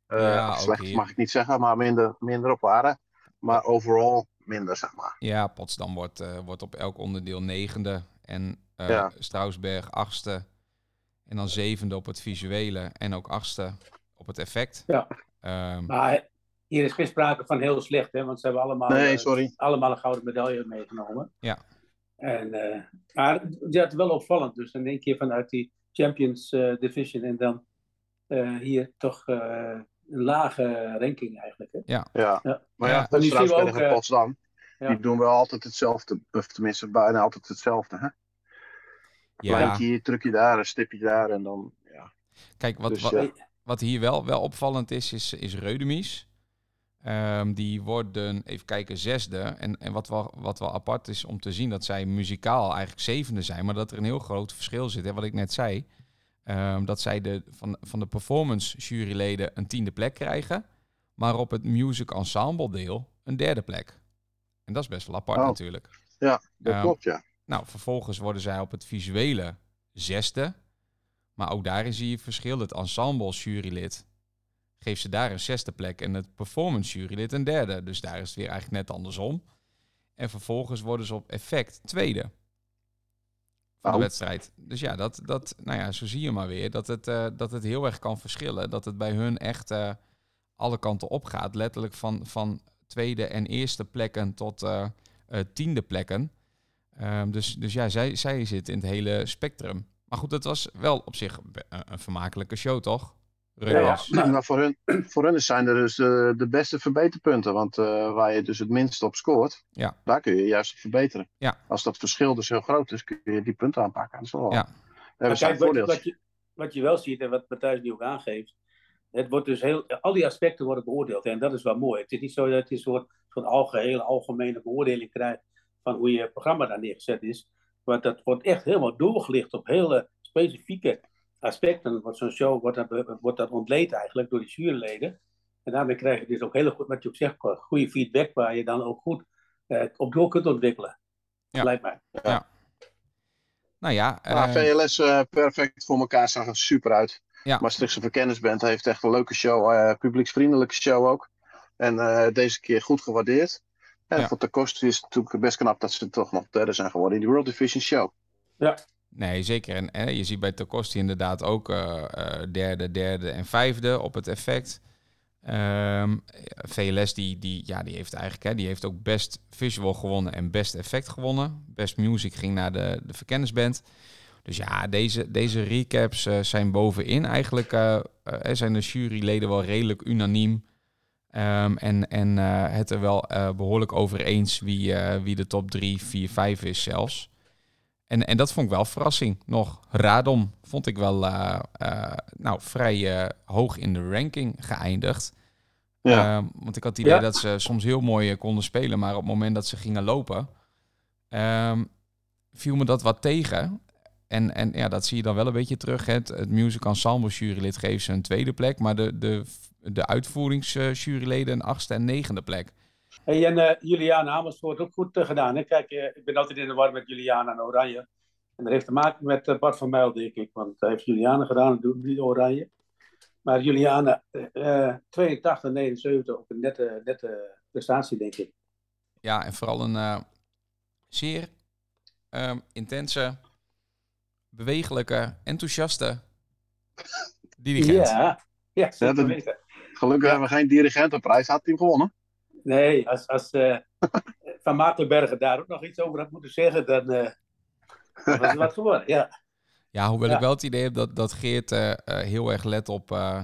eh, Ja, ook slecht mag ik niet zeggen, maar minder, minder op waren. Maar overall minder, zeg maar. Ja, Potsdam wordt, eh, wordt op elk onderdeel negende. En eh Ja. Strausberg achtste. En dan zevende op het visuele. En ook achtste op het effect. Ja. Ehm, Maar hier is geen sprake van heel slecht, hè, want ze hebben allemaal, Nee, eh, sorry. allemaal een gouden medaille meegenomen. Ja. En, eh, maar ja, het is wel opvallend. Dus in één keer vanuit die Champions eh, Division en dan eh, hier toch eh, een lage ranking eigenlijk. Hè? Ja. Ja. Maar Ja, maar zien we Straatsberg ook, Potsdam, ja. die doen wel altijd hetzelfde. Of tenminste, bijna altijd hetzelfde. Hè? ja, Lijntje hier, drukje daar, een stipje daar en dan... Ja. kijk, wat, Dus, wat, ja. wat hier wel, wel opvallend is, is, is Reudemies. Ehm, die worden, even kijken, zesde. En, en wat, wel, wat wel apart is om te zien, dat zij muzikaal eigenlijk zevende zijn. Maar dat er een heel groot verschil zit, hè, wat ik net zei. Ehm, dat zij de, van, van de performance juryleden een tiende plek krijgen. Maar op het music ensemble deel een derde plek. En dat is best wel apart Oh. natuurlijk. Dat Ehm, klopt, ja. Nou, vervolgens worden zij op het visuele zesde. Maar ook daarin zie je verschil. Het ensemble jurylid geeft ze daar een zesde plek en het performance jurylid een derde. Dus daar is het weer eigenlijk net andersom. En vervolgens worden ze op effect tweede van de Oh. wedstrijd. Dus ja, dat, dat, nou ja, zo zie je maar weer dat het, eh, dat het heel erg kan verschillen. Dat het bij hun echt eh, alle kanten op gaat. Letterlijk van, van tweede en eerste plekken tot eh, tiende plekken. Ehm, dus, dus ja, zij, zij zitten in het hele spectrum. Maar goed, het was wel op zich een vermakelijke show, toch? Ja. Maar voor hun, voor hun zijn er dus de, de beste verbeterpunten. Want eh, waar je dus het minst op scoort, Ja. daar kun je juist verbeteren. Ja. Als dat verschil dus heel groot is, kun je die punten aanpakken. Dat is wel, Ja. Kijk, wat, je, wat je wel ziet en wat Matthijs nu ook aangeeft, het wordt dus heel, al die aspecten worden beoordeeld en dat is wel mooi. Het is niet zo dat je een soort, soort algehele, algemene beoordeling krijgt van hoe je programma daar neergezet is. Maar dat wordt echt helemaal doorgelicht op hele specifieke aspecten. Wordt zo'n show wordt dat, wordt dat ontleed eigenlijk door die juryleden. En daarmee krijg je dus ook hele goed, wat je ook zegt, goede feedback waar je dan ook goed eh, op door kunt ontwikkelen. Ja. Lijkt mij. Nou ja, Maar eh, VLS eh, perfect voor elkaar zag er super uit. Ja. Maastrichtse Verkennisband heeft echt een leuke show, eh, publieksvriendelijke show ook. En eh, deze keer goed gewaardeerd. En Ja. voor Takost is het natuurlijk best knap dat ze toch nog derde zijn geworden in die World Division Show. Nee, zeker. En je ziet bij Tokosti inderdaad ook eh, eh, derde, derde en vijfde op het effect. Ehm, VLS die, die, ja, die heeft eigenlijk hè, die heeft ook best visual gewonnen en best effect gewonnen. Best music ging naar de, de verkennisband. Dus ja, deze, deze recaps eh, zijn bovenin. Eigenlijk eh, zijn de juryleden wel redelijk unaniem. Ehm, en en het er wel eh, behoorlijk over eens wie, wie de top 3, 4, 5 is zelfs. En, en dat vond ik wel verrassing. Nog Radom vond ik wel eh, eh, nou, vrij eh, hoog in de ranking geëindigd. Ja. Ehm, want ik had het idee Ja. dat ze soms heel mooi konden spelen, maar op het moment dat ze gingen lopen, ehm, viel me dat wat tegen. En, en ja, dat zie je dan wel een beetje terug. hè. Het, het music ensemble jurylid geeft ze een tweede plek, maar de, de, de uitvoeringsjuryleden een achtste en negende plek. Hey, en eh Juliana Amersfoort ook goed eh, gedaan. Hè? Kijk, eh, ik ben altijd in de war met Juliana en Oranje. En dat heeft te maken met eh, Bart van Mijl, denk ik. Want hij heeft Juliana gedaan, doet niet Oranje. Maar Juliana, eh, eh, 82, 79, ook een nette, nette prestatie, denk ik. Ja, en vooral een eh, zeer ehm, intense, bewegelijke, enthousiaste dirigent. Ja, ja dat-. Gelukkig hebben we geen dirigentenprijs, had hij hem gewonnen. Nee, als, als eh, Van Maartenbergen daar ook nog iets over had moeten zeggen, dan eh, dan was het wat geworden. Ja. Ja, hoewel Ja. ik wel het idee heb dat, dat Geert eh, heel erg let op eh,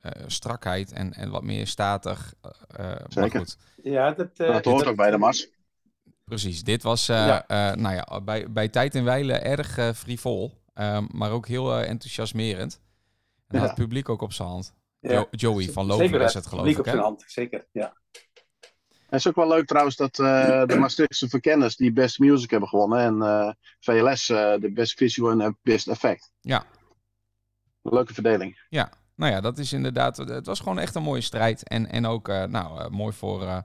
eh, strakheid en, en wat meer statig. maar Zeker. goed, Ja, dat, eh, dat hoort ook bij de Mars. precies. Dit was eh, Ja. eh, nou ja, bij, bij tijd en wijle erg frivol, ehm, maar ook heel enthousiasmerend. En Ja. had het publiek ook op zijn hand. Jo- Joey van Loven is het geloof publiek ik, op hè? zijn hand, zeker. Ja. Het is ook wel leuk trouwens dat eh, de Maastrichtse verkenners die Best Music hebben gewonnen. En eh, VLS eh, de Best Visual en Best Effect. Ja. Leuke verdeling. Nou ja, dat is inderdaad. Het was gewoon echt een mooie strijd. En, en ook, nou, mooi voor uh,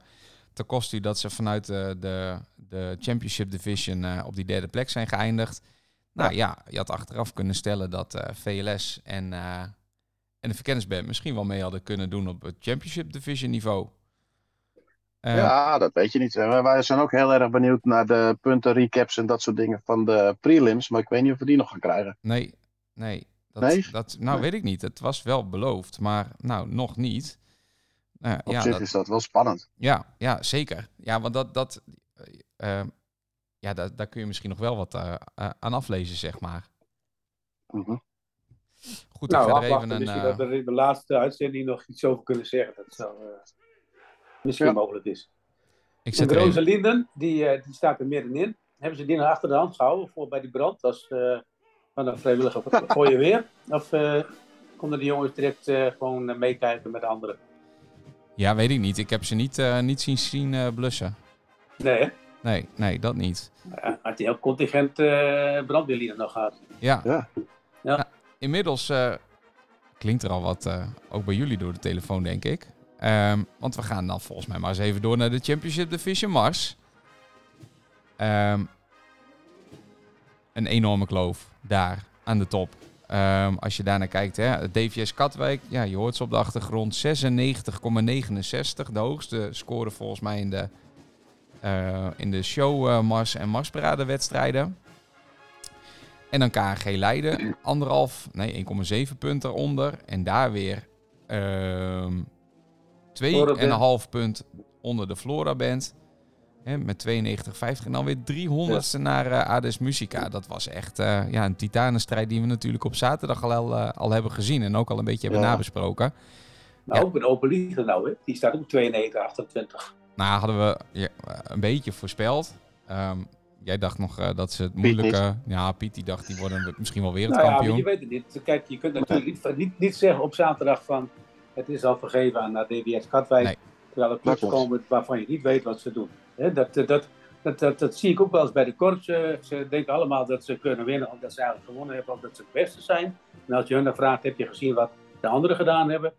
ten koste dat ze vanuit de, de, de Championship Division op die derde plek zijn geëindigd. Nou ja, je had achteraf kunnen stellen dat VLS en, en de verkennisband misschien wel mee hadden kunnen doen op het Championship Division niveau. Eh, Ja, dat weet je niet. Wij zijn ook heel erg benieuwd naar de punten, recaps en dat soort dingen van de prelims. Maar ik weet niet of we die nog gaan krijgen. Nee, nee. Dat, Nee? Dat, nou, Nee. weet ik niet. Het was wel beloofd, maar nou, nog niet. Nou, Op ja, zich dat, is dat wel spannend. ja, ja, zeker. Ja, want dat, dat, eh, eh, ja, daar, daar kun je misschien nog wel wat aan aflezen, zeg maar. Mhm. Goed, Nou, verder even afwachten. een... Misschien eh, dat we er in de laatste uitzending nog iets over kunnen zeggen. Dat zou eh, misschien Ja. mogelijk is. ik En zet de even, Rosalinden, die, eh, die staat er middenin. Hebben ze die nog achter de hand gehouden voor bij die brand? Als eh, van een vrijwillige gooien weer? Of eh, konden de jongens direct eh, gewoon meekijken met anderen? ja, weet ik niet. Ik heb ze niet, eh, niet zien, zien eh, blussen. Nee, hè? Nee, nee, dat niet. Ja, had hij heel contingent eh brandweerlieden nog gehad. Ja. Ja. Ja. Nou, inmiddels eh, klinkt er al wat, eh, ook bij jullie door de telefoon, denk ik. Ehm, want we gaan dan volgens mij maar eens even door naar de Championship Division Mars. Ehm, een enorme kloof daar aan de top. Ehm, als je daarnaar kijkt, hè, DVS Katwijk, ja, je hoort ze op de achtergrond, 96,69. De hoogste score volgens mij in de, eh, in de show eh, Mars en Marsparade wedstrijden. En dan KNG Leiden, anderhalf, nee, 1,7 punten eronder. En daar weer 2,5 punt onder de Flora Band. Hè, met 92,50. En dan weer 300ste naar eh, Ades Musica. Dat was echt eh, ja, een titanenstrijd die we natuurlijk op zaterdag al, eh, al hebben gezien. En ook al een beetje hebben Ja. nabesproken. Nou, Ja. ook een open liefde nou, hè? Die staat ook 92, 28. Nou, hadden we ja, een beetje voorspeld. Ehm, jij dacht nog dat ze het moeilijke... Ja, Piet die dacht die worden misschien wel Nou ja, wereldkampioen. maar je weet het niet. Kijk, je kunt natuurlijk niet, niet, niet zeggen op zaterdag van het is al vergeven aan naar DWS Katwijk. Nee. Terwijl er clubs Dat klopt. komen waarvan je niet weet wat ze doen. Hè, dat, dat, dat, dat, dat, dat zie ik ook wel eens bij de korps. eh, Ze denken allemaal dat ze kunnen winnen omdat ze eigenlijk gewonnen hebben, omdat ze het beste zijn. En als je hun dan vraagt, heb je gezien wat de anderen gedaan hebben?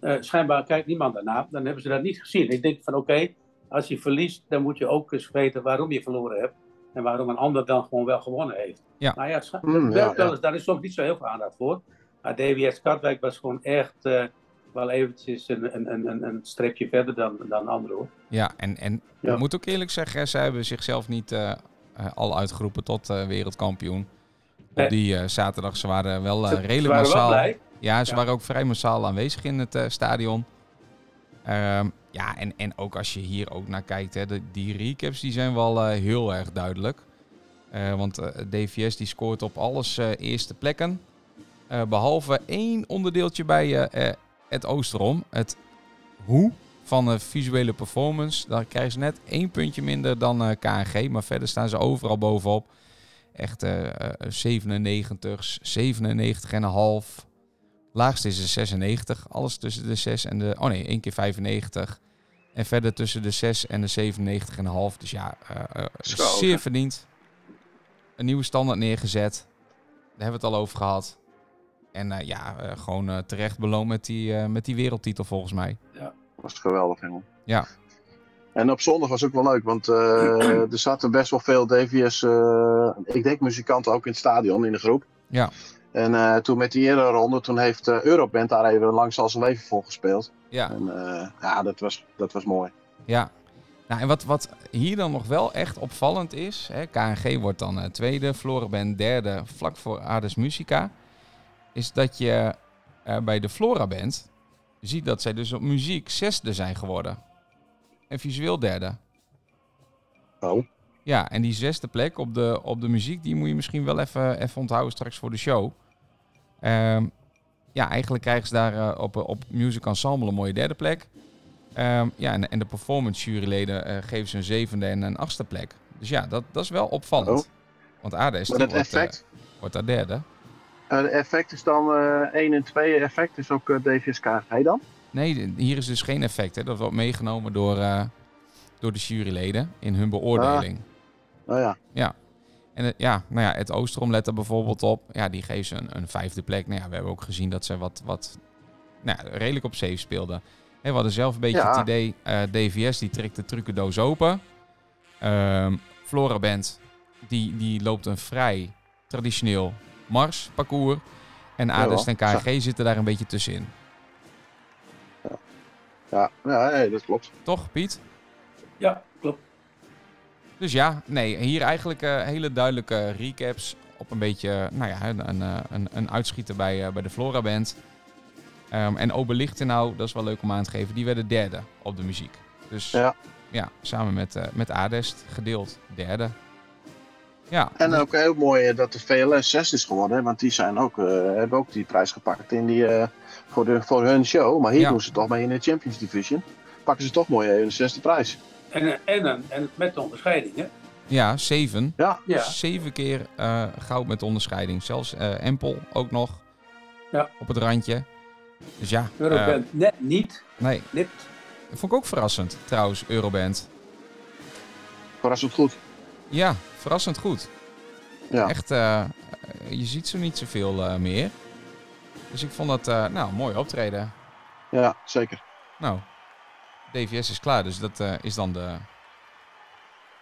Eh, schijnbaar kijkt niemand daarna. Dan hebben ze dat niet gezien. Ik denk van oké, als je verliest, dan moet je ook eens weten waarom je verloren hebt. En waarom een ander dan gewoon wel gewonnen heeft. Ja. Nou ja, scha- Mm, wel- ja, wel ja. eens, daar is soms niet zo heel veel aandacht voor. Maar DWS Katwijk was gewoon echt eh, wel eventjes een, een, een, een- streepje verder dan, dan anderen hoor. Ja, en, en Ja. ik moet ook eerlijk zeggen, zij hebben zichzelf niet eh, eh, al uitgeroepen tot eh, wereldkampioen. Nee. Op die zaterdag, ze waren wel Ze- redelijk ze waren wel massaal. blij. Ja, ze Ja. waren ook vrij massaal aanwezig in het stadion. Ehm, ja, en, en ook als je hier ook naar kijkt, hè, de, die recaps die zijn wel heel erg duidelijk. Want eh, DVS die scoort op alles eerste plekken. Eh, behalve één onderdeeltje bij het Oosterom. Het hoe van de visuele performance. Daar krijgen ze net één puntje minder dan eh, KNG. Maar verder staan ze overal bovenop. Echt eh, 97, 97,5. Laagste is de 96. Alles tussen de 6 en de... Oh nee, één keer 95. En verder tussen de 6 en de 97,5. Dus ja, eh, eh, zeer verdiend. Een nieuwe standaard neergezet. Daar hebben we het al over gehad. En eh, ja, eh, gewoon eh, terecht beloond met die, eh, met die wereldtitel volgens mij. was geweldig, jongen. Ja. En op zondag was ook wel leuk, want eh, er zaten best wel veel DVS, eh, ik denk muzikanten ook in het stadion, in de groep. Ja. En eh, toen met die eerdere ronde, toen heeft eh Euroband daar even langs al zijn leven voor gespeeld. Ja, En eh, ja, dat was, dat was mooi. ja. Nou, en wat, wat hier dan nog wel echt opvallend is, hè, KNG wordt dan eh, tweede, Floraband derde, vlak voor Ades Musica, is dat je eh, bij de Floraband ziet dat zij dus op muziek zesde zijn geworden. En visueel derde. Oh. Ja, en die zesde plek op de, op de muziek, die moet je misschien wel even, even onthouden straks voor de show. Ehm, ja, eigenlijk krijgen ze daar eh, op, op Music Ensemble een mooie derde plek. Ehm, ja, en, en de performance juryleden eh, geven ze een zevende en een achtste plek. Dus ja, dat, dat is wel opvallend. Oh. Want Ades Maar die dat wordt, effect, wordt daar derde. Eh, de effect is dan eh 1 en 2 effect, is ook eh, DVS KG dan? Nee, hier is dus geen effect. Hè. Dat wordt meegenomen door, eh, door de juryleden in hun beoordeling. Nou ja, En het- ja, nou ja, het Oosterom let er bijvoorbeeld op. Ja, die geven ze een, een vijfde plek. Nou ja, we hebben ook gezien dat ze wat, wat nou ja, redelijk op safe speelden. We hadden zelf een beetje Ja. het idee, eh, DVS die trekt de trucendoos open. Ehm Flora Band, die, die loopt een vrij traditioneel Mars parcours. En Adest en KG zitten daar een beetje tussenin. Ja, ja nee, dat klopt. Toch, Piet? Ja, klopt. Dus ja, nee, hier eigenlijk eh, hele duidelijke recaps op een beetje, nou ja, een, een, eh, een, een uitschieter bij, eh, bij de Flora Band. Ehm, en Oberlichten nou, dat is wel leuk om aan te geven, die werden derde op de muziek. Dus ja, Ja. samen met, eh, met Adest gedeeld derde. Ja, En ook heel mooi eh, dat de VLS 6 is geworden, hè, want die zijn ook, eh, hebben ook die prijs gepakt in die, eh, voor, de, voor hun show. Maar hier Ja. doen ze toch mee in de Champions Division. Pakken ze toch mooi de zesde prijs. En, en, en, en met de onderscheiding, hè? ja, zeven. Ja, Ja. Zeven keer eh, goud met onderscheiding. Zelfs eh Empel ook nog Ja. op het randje. Dus ja, Euroband net niet, nee, nipt. dat vond ik ook verrassend trouwens, Euroband. verrassend goed. Ja, verrassend goed. Ja. Echt, eh, je ziet zo niet zoveel eh, meer. Dus ik vond dat, eh, nou, mooi optreden. Ja, zeker. Nou, DVS is klaar, dus dat eh, is dan de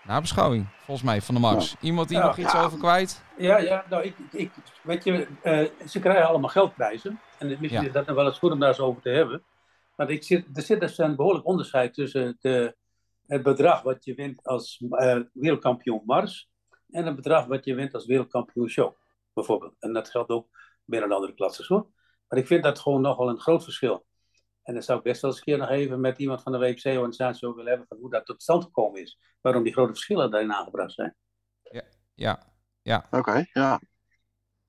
nabeschouwing, volgens mij, van de Max. Iemand die Ja. nog iets Ja. over kwijt? Ja, ja, nou, ik, ik, weet je, eh, ze krijgen allemaal geldprijzen. En misschien Ja. is dat nog wel eens goed om daar eens over te hebben. Want ik zit, er zit dus een behoorlijk onderscheid tussen de, het bedrag wat je wint als eh, wereldkampioen Mars en het bedrag wat je wint als wereldkampioen Show, bijvoorbeeld. En dat geldt ook binnen andere klasses hoor. Maar ik vind dat gewoon nogal een groot verschil. En dan zou ik best wel eens een keer nog even met iemand van de WPC-organisatie over willen hebben van hoe dat tot stand gekomen is. Waarom die grote verschillen daarin aangebracht zijn. Ja, Oké, ja.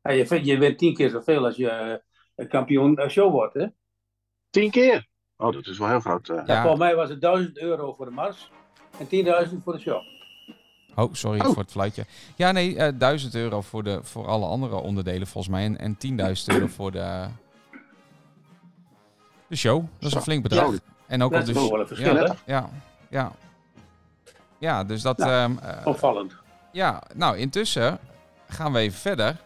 Ja, je, vindt- je wint tien keer zoveel als je eh, kampioen eh, show wordt. Hè? Tien keer. Oh, dat is wel heel groot. eh. Ja. Volgens mij was het 1000 euro voor de mars en 10.000 voor de show. Oh, sorry Oh. voor het fluitje. Ja, nee, eh 1000 euro voor, de, voor alle andere onderdelen volgens mij. En, en 10.000 euro voor de, de show. Dat is een flink bedrag. Ja. En ook Dat is dus, wel een verschil, ja, hè? ja, ja. Ja, dus dat... Nou, ehm, eh, Opvallend. ja, nou, intussen gaan we even verder.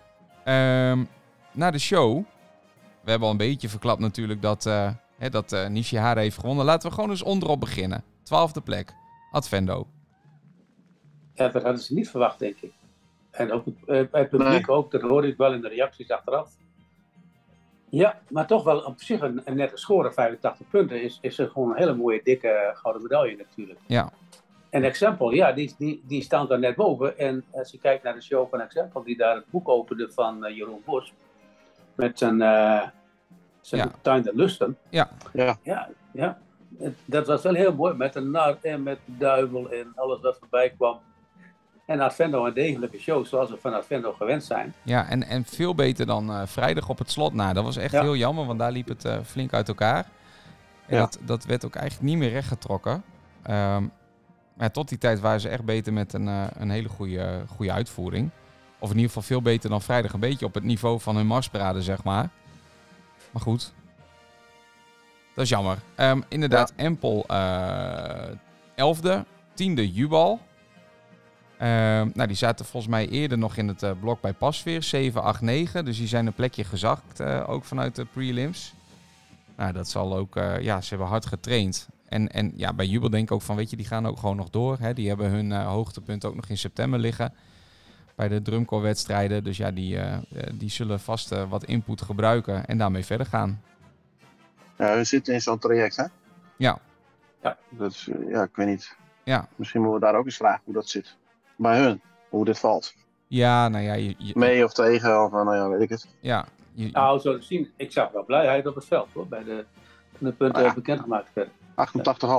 Ehm naar de show. We hebben al een beetje verklapt natuurlijk dat, eh hè, dat eh Nishihara heeft gewonnen. Laten we gewoon eens onderop beginnen. Twaalfde plek. Advendo. Ja, dat hadden ze niet verwacht, denk ik. En ook het, eh, het publiek ook, dat hoorde ik wel in de reacties achteraf. Ja, maar toch wel op zich een, een nette score, 85 punten, is, is er gewoon een hele mooie dikke eh, gouden medaille natuurlijk. Ja. En Exempel, ja, die, die, die staan daar net boven. En als je kijkt naar de show van Exempel, die daar het boek opende van Jeroen Bos, met zijn, eh zijn Ja. Tuin der Lusten. Ja. Ja, ja. Het- dat was wel heel mooi, met een nar en met de duivel en alles wat voorbij kwam. En Advendo een degelijke show, zoals we van Advendo gewend zijn. Ja, en, en veel beter dan eh, vrijdag op het slot. Nou, dat was echt Ja. heel jammer, want daar liep het eh, flink uit elkaar. En Ja. dat, dat werd ook eigenlijk niet meer rechtgetrokken. Ehm maar tot die tijd waren ze echt beter met een, eh, een hele goede, goede uitvoering. Of in ieder geval veel beter dan vrijdag. Een beetje op het niveau van hun marsparade, zeg maar. Maar goed. Dat is jammer. Ehm, inderdaad, Empel eh elfde. Tiende Jubal. Ehm, nou, die zaten volgens mij eerder nog in het eh, blok bij Pasveer. 7, 8, 9. Dus die zijn een plekje gezakt. eh, ook vanuit de prelims. Nou, dat zal ook... eh, ja, ze hebben hard getraind. En, en ja, bij Jubel denk ik ook van... Weet je, die gaan ook gewoon nog door. Hè? Die hebben hun eh, hoogtepunt ook nog in september liggen. Bij de drumcore-wedstrijden. Dus ja, die, eh, eh, die zullen vast eh, wat input gebruiken. En daarmee verder gaan. ja, we zitten in zo'n traject, hè? Ja. Dat is, ja, ik weet niet. Ja. Misschien moeten we daar ook eens vragen hoe dat zit. Bij hun, hoe dit valt. Ja, nou ja... Je, je- Mee of tegen, of nou ja, weet ik het. ja, je- Nou, zo te zien, ik zag wel blijheid op het veld hoor, bij de, de punten ja. bekendgemaakt werden.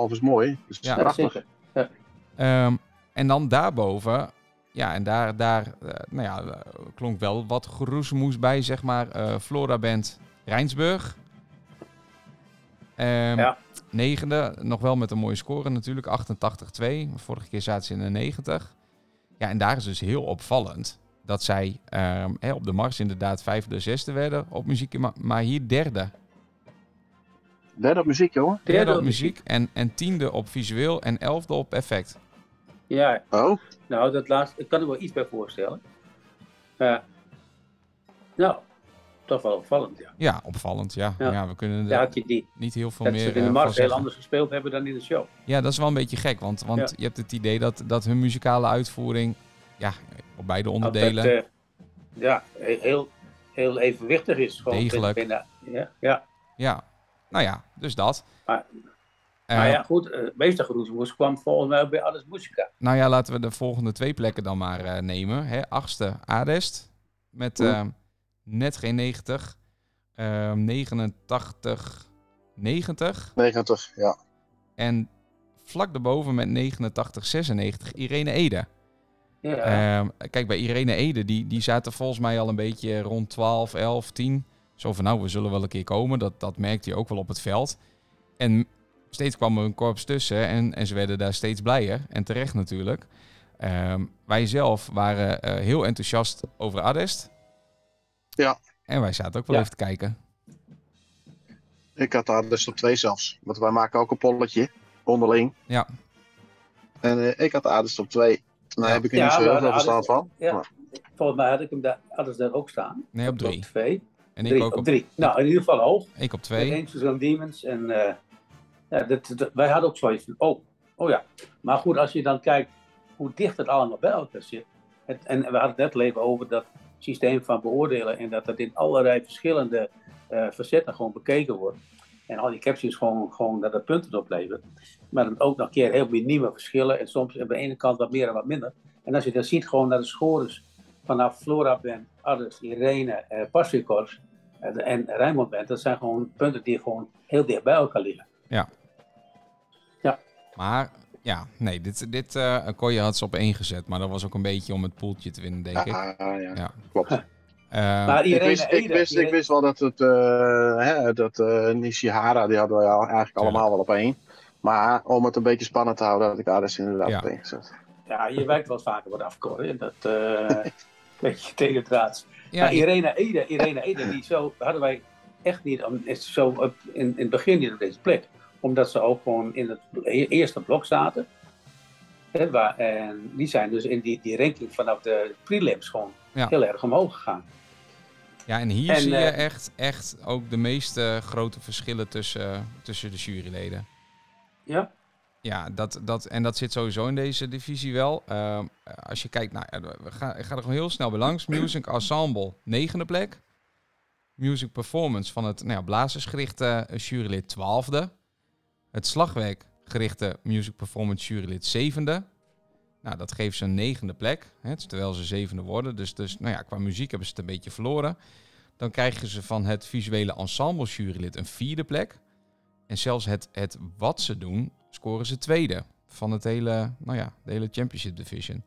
88,5 is mooi. Dus het is Ja, Ja, prachtig. zeker. Ehm, en dan daarboven, ja, en daar, daar eh, nou ja, eh, klonk wel wat geroezemoes bij, zeg maar. eh Flora Band Rijnsburg. Ehm, Ja. Negende, nog wel met een mooie score natuurlijk, 88-2. Vorige keer zaten ze in de 90. Ja, en daar is dus heel opvallend dat zij ehm, hè, op de mars inderdaad vijfde, zesde werden op muziek, maar, maar hier derde. Derde op muziek, jongen. Derde op muziek en, en tiende op visueel en elfde op effect. Ja, Oh, nou, dat laatste, ik kan er wel iets bij voorstellen. Ja. nou, toch wel opvallend, ja. Ja, opvallend, ja. ja. Ja. we kunnen er Daar had je die. niet heel veel Dat meer ze het in de eh, mars van heel anders gespeeld hebben dan in de show. Ja, dat is wel een beetje gek, want, want Ja. je hebt het idee dat, dat hun muzikale uitvoering, ja, op beide onderdelen, Altijd, eh, ja, heel, heel evenwichtig is. Gewoon Degelijk. binnen- ja, ja. ja, nou ja, dus dat. Maar- Maar ja, goed, uh, Meestergroesmoes kwam volgens mij ook bij Alles Muzika. Nou ja, laten we de volgende twee plekken dan maar eh, nemen. Hè, achtste Adest met eh, net geen 90, eh, 89, 90. 90, ja. En vlak daarboven met 89, 96 Irene Ede. Ja, Ehm, kijk, bij Irene Ede, die, die zaten volgens mij al een beetje rond 12, 11, 10. Zo van, nou, we zullen wel een keer komen. Dat, dat merkte je ook wel op het veld. En steeds kwam er een korps tussen en, en ze werden daar steeds blijer. En terecht natuurlijk. Ehm, wij zelf waren eh, heel enthousiast over Adest. Ja. En wij zaten ook wel Ja. even te kijken. Ik had dus op twee zelfs. Want wij maken ook een polletje onderling. Ja. En eh, ik had Aders op twee. Nou Ja. heb ik er Ja, niet zo heel veel verstand van. ja. Maar- Volgens mij had ik hem daar, ze daar ook staan. Nee, op drie. Op twee. En ik Drie, ook op op, drie. Nou, in ieder geval hoog. ik op Met twee. Angels and Demons. En eh, ja, dat, wij hadden ook zoiets van, oh, oh ja. Maar goed, als je dan kijkt hoe dicht het allemaal bij elkaar zit. Het, en we hadden het net al even over dat systeem van beoordelen. En dat dat in allerlei verschillende eh, facetten gewoon bekeken wordt. En al die captions gewoon, gewoon dat het punten oplevert. Maar ook nog een keer heel minieme verschillen. En soms aan de ene kant wat meer en wat minder. En als je dan ziet gewoon naar de scores vanaf Flora Band, Addis, Irene, eh, Pastrikors en, Rijnmond Band. Dat zijn gewoon punten die gewoon heel dicht bij elkaar liggen. Maar ja, nee, dit, dit uh, Koya had ze op één gezet. Maar dat was ook een beetje om het poeltje te winnen, denk ik. Ja, ja, Ja. klopt. Eh, Maar Ik Irene wist, ik, wist, ik wist wel dat het eh, hè, dat eh, Nishihara, die hadden we al eigenlijk allemaal wel op één. Maar om het een beetje spannend te houden, had ik Ares inderdaad Ja. op één gezet. Ja, je werkt wel vaker wat afkoren. Dat eh beetje tegendraads. ja, maar Irene Ede, Irene Ede, die zo hadden wij echt niet zo op, in, in het begin niet op deze plek. Omdat ze ook gewoon in het eerste blok zaten. Waar, en die zijn dus in die, die ranking vanaf de prelims gewoon Ja. heel erg omhoog gegaan. Ja, en hier En, zie je eh, echt, echt ook de meeste grote verschillen tussen, tussen de juryleden. Ja, Ja, dat, dat, en dat zit sowieso in deze divisie wel. Ehm, als je kijkt, nou, ja, we gaan, ik ga er gewoon heel snel bij langs. Music Ensemble, negende plek. Music Performance van het nou ja, blazersgerichte eh, jurylid, twaalfde. Het slagwerkgerichte Music Performance jurylid, zevende. Nou, dat geeft ze een negende plek, hè, terwijl ze zevende worden. Dus, dus nou ja, qua muziek hebben ze het een beetje verloren. Dan krijgen ze van het visuele ensemble jurylid een vierde plek. En zelfs het, het wat ze doen, scoren ze tweede van het hele, nou ja, de hele Championship Division.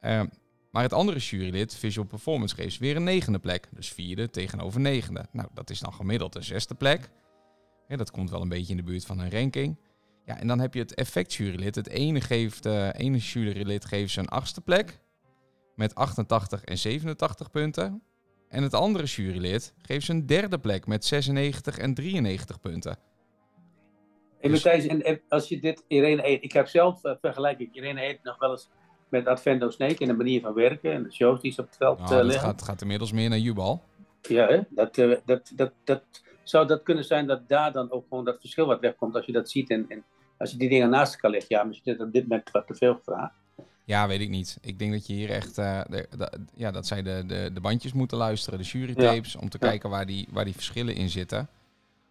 Ehm, maar het andere jurylid, Visual Performance, geeft weer een negende plek. Dus vierde tegenover negende. Nou, dat is dan gemiddeld een zesde plek. Dat komt wel een beetje in de buurt van een ranking. Ja, en dan heb je het effectjurylid. Het ene, geeft, eh ene jurylid geeft een achtste plek. Met 88 en 87 punten. En het andere jurylid geeft ze een derde plek met 96 en 93 punten. En Dus- Matthijs, en, en als je dit Irene Eed, ik heb zelf uh, vergelijk ik Irene Eed nog wel eens met Advento Snake in de manier van werken en de shows die ze op het veld Nou, uh, dat leggen. gaat, gaat inmiddels meer naar jubal. Ja, hè? Dat, uh, dat, dat, dat, zou dat kunnen zijn dat daar dan ook gewoon dat verschil wat wegkomt als je dat ziet en, en als je die dingen naast elkaar legt. Ja, misschien is het op dit moment wat te veel gevraagd. Ja, weet ik niet. Ik denk dat je hier echt, uh, de, de, ja, dat zij de, de, de bandjes moeten luisteren, de jurytapes, ja. om te ja. kijken waar die, waar die verschillen in zitten.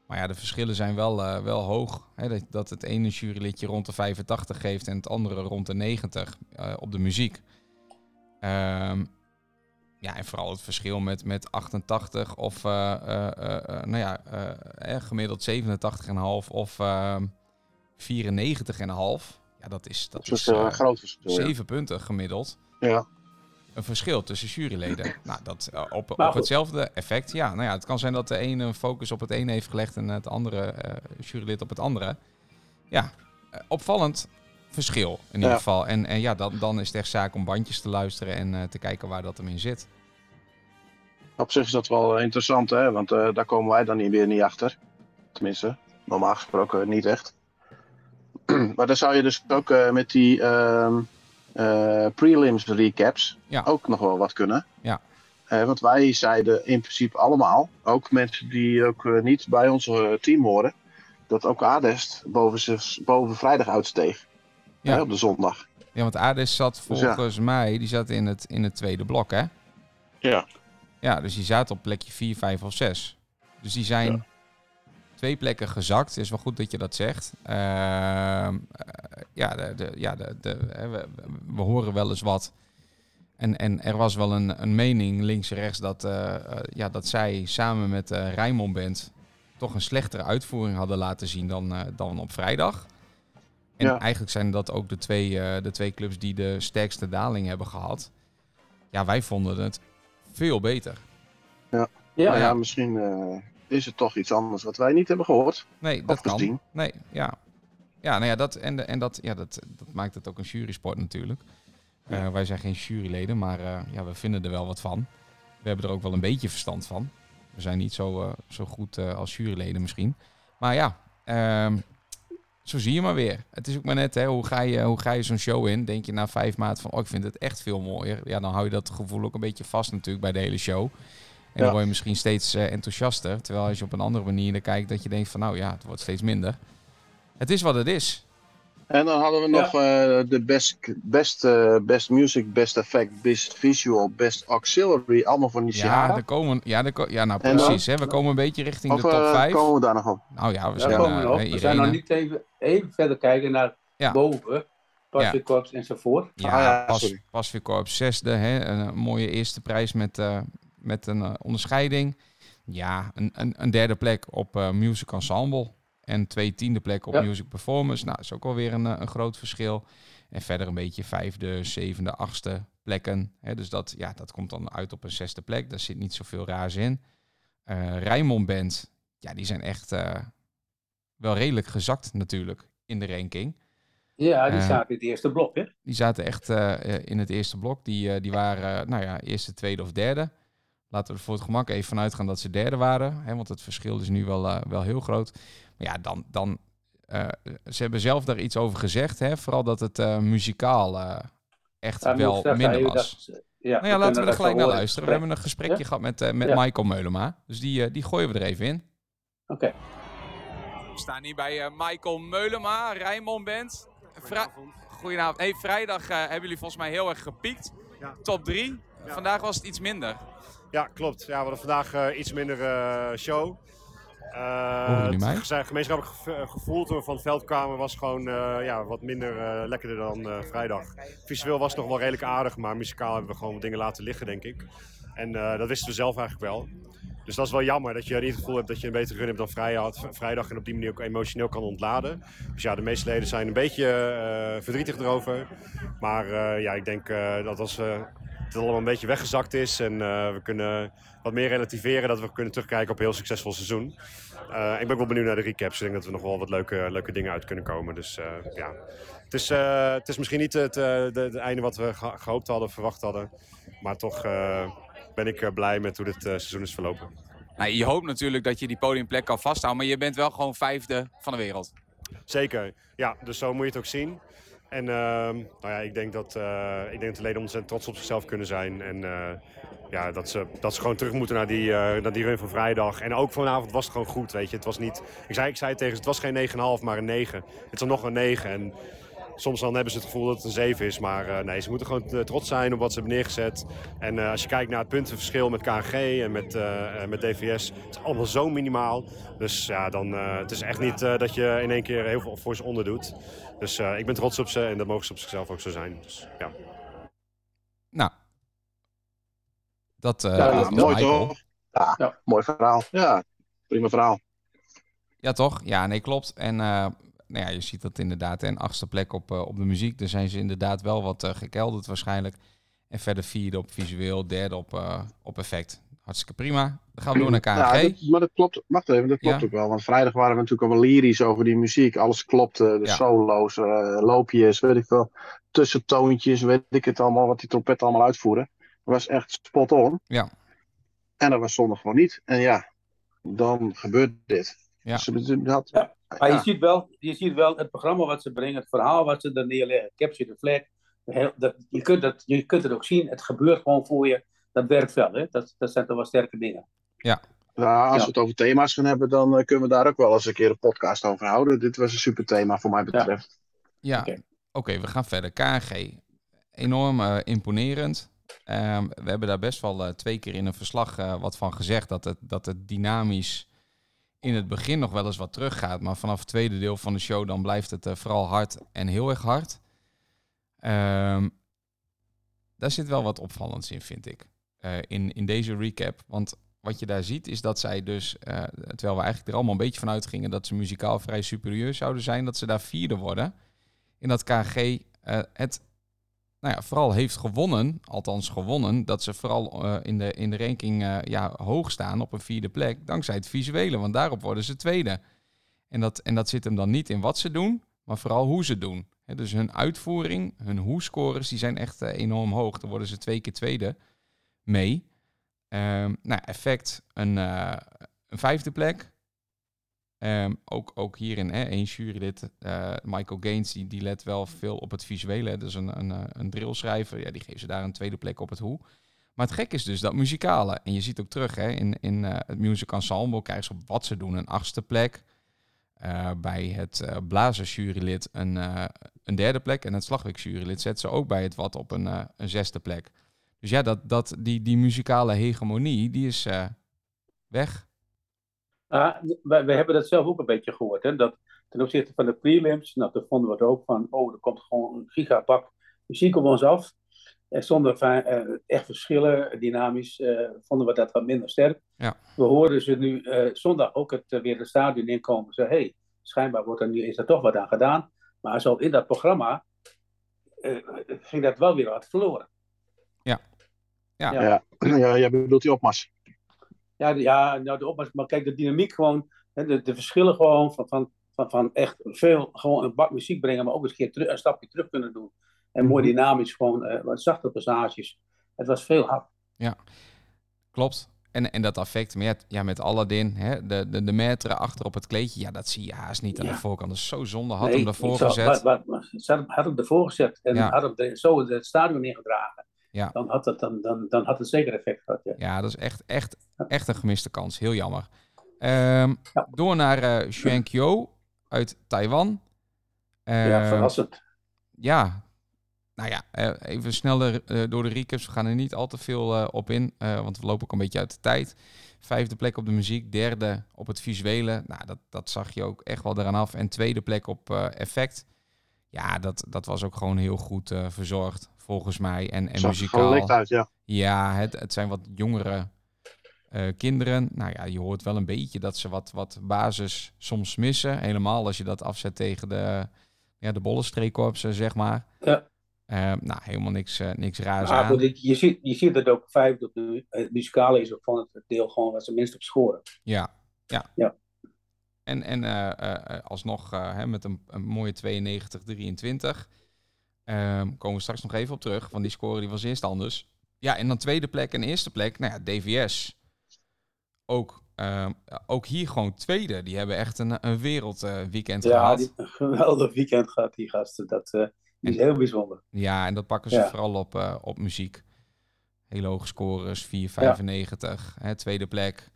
Maar ja, de verschillen zijn wel, uh, wel hoog. Hè? Dat, dat het ene jurylidje rond de 85 geeft en het andere rond de 90 uh, op de muziek. Um, ja, en vooral het verschil met, met 88 of uh, nou ja, eh, gemiddeld 87,5 of 94,5. Ja, dat is, dat dat is een groot verschil. 7 ja. punten gemiddeld. Ja. Een verschil tussen juryleden. nou, dat op, op hetzelfde effect. Ja, nou ja, het kan zijn dat de ene een focus op het ene heeft gelegd en het andere jurylid op het andere. Ja, opvallend verschil in ieder geval. En, en ja, dan, dan is het echt zaak om bandjes te luisteren en uh, te kijken waar dat hem in zit. Op zich is dat wel interessant, hè? want uh, daar komen wij dan niet weer niet achter. Tenminste, normaal gesproken niet echt. maar dan zou je dus ook uh, met die uh, prelims recaps ja. ook nog wel wat kunnen. Ja. Eh, want wij zeiden in principe allemaal, ook mensen die ook eh, niet bij ons eh, team horen, dat ook Adest boven, boven vrijdag uitsteeg. Ja. Hè, op de zondag. Ja, want Ades zat Dus volgens mij, die zat in het, in het tweede blok, hè? Ja. Ja, dus die zaten op plekje 4, 5 of 6. Dus die zijn twee plekken gezakt. Is wel goed dat je dat zegt. Ehm, eh, ja, de, de, ja de, we, we horen wel eens wat. En, en er was wel een, een mening links en rechts dat, eh, eh, ja, dat zij samen met uh, Rijnmond Band toch een slechtere uitvoering hadden laten zien dan, dan op vrijdag. En Ja. eigenlijk zijn dat ook de twee, eh, de twee clubs die de sterkste daling hebben gehad. Ja, wij vonden het veel beter. Ja, Nou ja, ja. misschien eh, is het toch iets anders wat wij niet hebben gehoord. Nee, dat kan. gezien. Nee, ja. Ja, nou ja, dat, en, en dat, ja, dat, dat maakt het ook een jurysport natuurlijk. Eh, wij zijn geen juryleden, maar eh, ja, we vinden er wel wat van. We hebben er ook wel een beetje verstand van. We zijn niet zo, eh, zo goed eh, als juryleden misschien. Maar ja, ehm, zo zie je maar weer. Het is ook maar net, hè, hoe ga je, hoe ga je zo'n show in? Denk je na vijf maanden van, oh, ik vind het echt veel mooier. Ja, dan hou je dat gevoel ook een beetje vast natuurlijk bij de hele show. En dan word je misschien steeds eh, enthousiaster. Terwijl als je op een andere manier naar kijkt, dat je denkt van, nou ja, het wordt steeds minder. Het is wat het is. En dan hadden we nog eh, de best, best, eh, best music, best effect, best visual, best auxiliary. Allemaal van die Ja, er komen, ja, er ko- ja nou dan? precies. Hè, we komen een beetje richting Of de top eh, 5. komen we daar nog op? Nou ja, we Daar zijn we eh, zijn nog niet even, even verder kijken naar Ja. boven. Passikorps enzovoort. Ja, Ah, ja, pas. Pasveerkorps zesde. Hè, een, eh, mooie eerste prijs met, eh, met een eh, onderscheiding. Ja, een, een, een derde plek op eh, Music Ensemble. En twee tiende plekken op Ja. Music Performance. Nou, dat is ook alweer een, eh, een groot verschil. En verder een beetje vijfde, zevende, achtste plekken. Hè, dus dat, ja, dat komt dan uit op een zesde plek. Daar zit niet zoveel raars in. Rijnmond Band, ja, die zijn echt eh, wel redelijk gezakt natuurlijk in de ranking. Ja, die zaten in het eerste blok, hè? Die zaten echt in het eerste blok. Die, die waren, nou ja, eerste, tweede of derde. Laten we er voor het gemak even vanuit gaan dat ze derde waren. Hè, want het verschil is nu wel, eh, wel heel groot. Maar ja, dan... dan eh, ze hebben zelf daar iets over gezegd. Hè? Vooral dat het eh, muzikaal eh, echt wel minder was. dat- ja, nou ja, laten we er gelijk naar luisteren. We hebben een gesprekje Ja? gehad met, eh, met Ja. Michael Meulema. Dus die, die gooien we er even in. Oké. We staan hier bij eh, Michael Meulema, Rijnmond Band. Goedenavond. Hey, vrijdag eh, hebben jullie volgens mij heel erg gepiekt. Ja. Top 3. Ja. Vandaag was het iets minder. Ja, klopt. Ja, we hadden vandaag eh, iets minder eh, show. Eh, mij? Het geze- gemeenschappelijk gevo- gevoel toen we van het veld kwamen was gewoon ja, wat minder lekkerder dan vrijdag. Visueel was het nog wel redelijk aardig, maar muzikaal hebben we gewoon wat dingen laten liggen, denk ik. En dat wisten we zelf eigenlijk wel. Dus dat is wel jammer dat je niet het gevoel hebt dat je een betere run hebt dan vrijdag, en op die manier ook emotioneel kan ontladen. Dus ja, de meeste leden zijn een beetje verdrietig erover. Maar ja, ik denk dat als het allemaal een beetje weggezakt is en eh, we kunnen wat meer relativeren, dat we kunnen terugkijken op een heel succesvol seizoen. Eh, ik ben ook wel benieuwd naar de recaps. Ik denk dat we nog wel wat leuke, leuke dingen uit kunnen komen. Dus eh, ja, het is, het is misschien niet het, de, het einde wat we ge- gehoopt hadden, verwacht hadden. Maar toch ben ik blij met hoe dit seizoen is verlopen. Nou, je hoopt natuurlijk dat je die podiumplek kan vasthouden. Maar je bent wel gewoon vijfde van de wereld. Zeker, ja, dus zo moet je het ook zien. En ehm, nou ja, ik denk dat, eh, ik denk dat de leden ontzettend trots op zichzelf kunnen zijn. En eh, ja, dat, ze, dat ze gewoon terug moeten naar die, eh, naar die run van vrijdag. En ook vanavond was het gewoon goed, weet je. Het was niet, ik zei, ik zei tegen ze, het was geen 9,5, maar een 9. Het is nog een 9. En soms dan hebben ze het gevoel dat het een 7 is. Maar eh, nee, ze moeten gewoon eh, trots zijn op wat ze hebben neergezet. En eh, als je kijkt naar het puntenverschil met KNG en met, met DVS, het is allemaal zo minimaal. Dus ja, dan, eh, het is echt niet eh, dat je in één keer heel veel voor ze onder doet. Dus eh, ik ben trots op ze en dat mogen ze op zichzelf ook zo zijn. Dus, ja. Nou, dat, eh Ja, dat mooi toch? Ja, Ja. mooi verhaal. Ja, prima verhaal. Ja, toch? Ja, nee, klopt. En eh, nou ja, je ziet dat inderdaad. En achtste plek op, eh, op de muziek. Daar zijn ze inderdaad wel wat eh, gekelderd waarschijnlijk. En verder vierde op visueel, derde op, eh, op effect. Hartstikke prima. Dan gaan we door naar KNG. Ja, dat, maar dat klopt. Wacht even, dat klopt Ja. ook wel. Want vrijdag waren we natuurlijk allemaal lyrisch over die muziek. Alles klopte. De Ja. solo's, eh, loopjes, weet ik veel. Tussentoontjes, weet ik het allemaal. Wat die trompetten allemaal uitvoeren. Dat was echt spot on. Ja. En dat was zondag gewoon niet. En ja, dan gebeurt dit. Ja. Dus Ja. Maar ja. je, ziet wel, je ziet wel het programma wat ze brengen, het verhaal wat ze er neerleggen, capture the flag. Heel, dat, je, kunt dat, je kunt het ook zien, het gebeurt gewoon voor je. dat werkt wel. Hè? Dat, dat zijn toch wel sterke dingen. Ja. Nou, als Ja. we het over thema's gaan hebben, dan eh, kunnen we daar ook wel eens een keer een podcast over houden. Dit was een super thema voor mij betreft. Ja, oké, we gaan verder. KNG, enorm eh, imponerend. Ehm, we hebben daar best wel eh, twee keer in een verslag eh, wat van gezegd. Dat het, dat het dynamisch in het begin nog wel eens wat teruggaat. Maar vanaf het tweede deel van de show dan blijft het eh, vooral hard en heel erg hard. Ehm, daar zit wel wat opvallends in, vind ik. eh, in, in deze recap. Want wat je daar ziet is dat zij dus, eh, terwijl we eigenlijk er allemaal een beetje van uitgingen dat ze muzikaal vrij superieur zouden zijn, dat ze daar vierde worden. In dat KG het nou ja, vooral heeft gewonnen, althans gewonnen, dat ze vooral eh, in, de, in de ranking eh, ja, hoog staan op een vierde plek, dankzij het visuele, want daarop worden ze tweede. En dat, en dat zit hem dan niet in wat ze doen, maar vooral hoe ze doen. Dus hun uitvoering, hun hoe-scores, die zijn echt eh, enorm hoog. Dan worden ze twee keer tweede mee. Ehm, nou, effect een, een vijfde plek. Ehm, ook, ook hierin één jurylid, eh, Michael Gaines, die, let wel veel op het visuele. Dus een, een, eh, een drillschrijver, ja, die geven ze daar een tweede plek op het hoe. Maar het gek is dus dat muzikale. En je ziet ook terug hè, in, in eh, het music ensemble krijgen ze op wat ze doen een achtste plek. Bij het uh, blazersjurylid een, een derde plek. En het slagwerkjurylid zet ze ook bij het wat op een, een zesde plek. Dus ja, dat, dat, die, die muzikale hegemonie, die is weg. Ah, we, we hebben dat zelf ook een beetje gehoord. Hè? Dat ten opzichte van de prelims, nou, toen vonden we het ook van, oh, er komt gewoon een gigabak muziek op ons af. En zonder eh, echt verschillen, dynamisch, eh, vonden we dat wat minder sterk. Ja. We hoorden ze nu eh, zondag ook het, eh, weer het stadion inkomen. Ze hey, schijnbaar wordt er nu, is er toch wat aan gedaan. Maar zo in dat programma eh, ging dat wel weer wat verloren. Ja. Ja. Ja, ja jij bedoelt die opmars. Ja, ja nou, de opmars, maar kijk, de dynamiek gewoon, hè, de, de verschillen gewoon van, van, van, van echt veel, gewoon een bak muziek brengen, maar ook eens een, keer terug, een stapje terug kunnen doen. En mooi Mhm. dynamisch, gewoon eh, wat zachte passages. Het was veel hard. Klopt. En, en dat affect met, ja, met Aladdin, hè, de, de, de achter op het kleedje, ja, dat zie je haast niet aan Ja. de voorkant. Dat is zo zonde. Had Nee, hem ervoor gezet. Wat, had, hem ervoor gezet en Ja. had hem zo het stadion ingedragen. Ja. Dan, had het, dan, dan, dan had het zeker effect gehad. Ja. Ja, dat is echt, echt, echt een gemiste kans. Heel jammer. Ehm, Ja. Door naar eh Xuankyo uit Taiwan. ja, Ehm, verrassend. ja, nou ja, eh, even sneller eh, door de recaps. We gaan er niet al te veel op in, want we lopen ook een beetje uit de tijd. Vijfde plek op de muziek, derde op het visuele. Nou, dat, dat zag je ook echt wel eraan af. En tweede plek op effect. Ja, dat, dat was ook gewoon heel goed eh, verzorgd, volgens mij. En, en muzikaal. uit, ja. Ja, het, het zijn wat jongere eh, kinderen. Nou ja, je hoort wel een beetje dat ze wat, wat basis soms missen. Helemaal als je dat afzet tegen de, ja, de bollenstreekkorpsen, zeg maar. Ja. Eh, nou, helemaal niks, eh, niks raars Maar aan. goed, je, je, ziet, je ziet het ook vijfde op de het muzikale is ook van het deel gewoon wat ze minst op scoren. Ja, ja. Ja. En, en eh, alsnog hè, met een, een mooie 92-23. Ehm, komen we straks nog even op terug, want die score die was eerst anders. Ja, en dan tweede plek en eerste plek, nou ja, DVS. Ook, ehm, ook hier gewoon tweede. Die hebben echt een, een wereldweekend Ja, gehad. die, een geweldig weekend gehad, die gasten. Dat is heel bijzonder. Ja, en dat pakken ze Ja. vooral op, op muziek. Hele hoge scores, 4,95. Hè, tweede plek.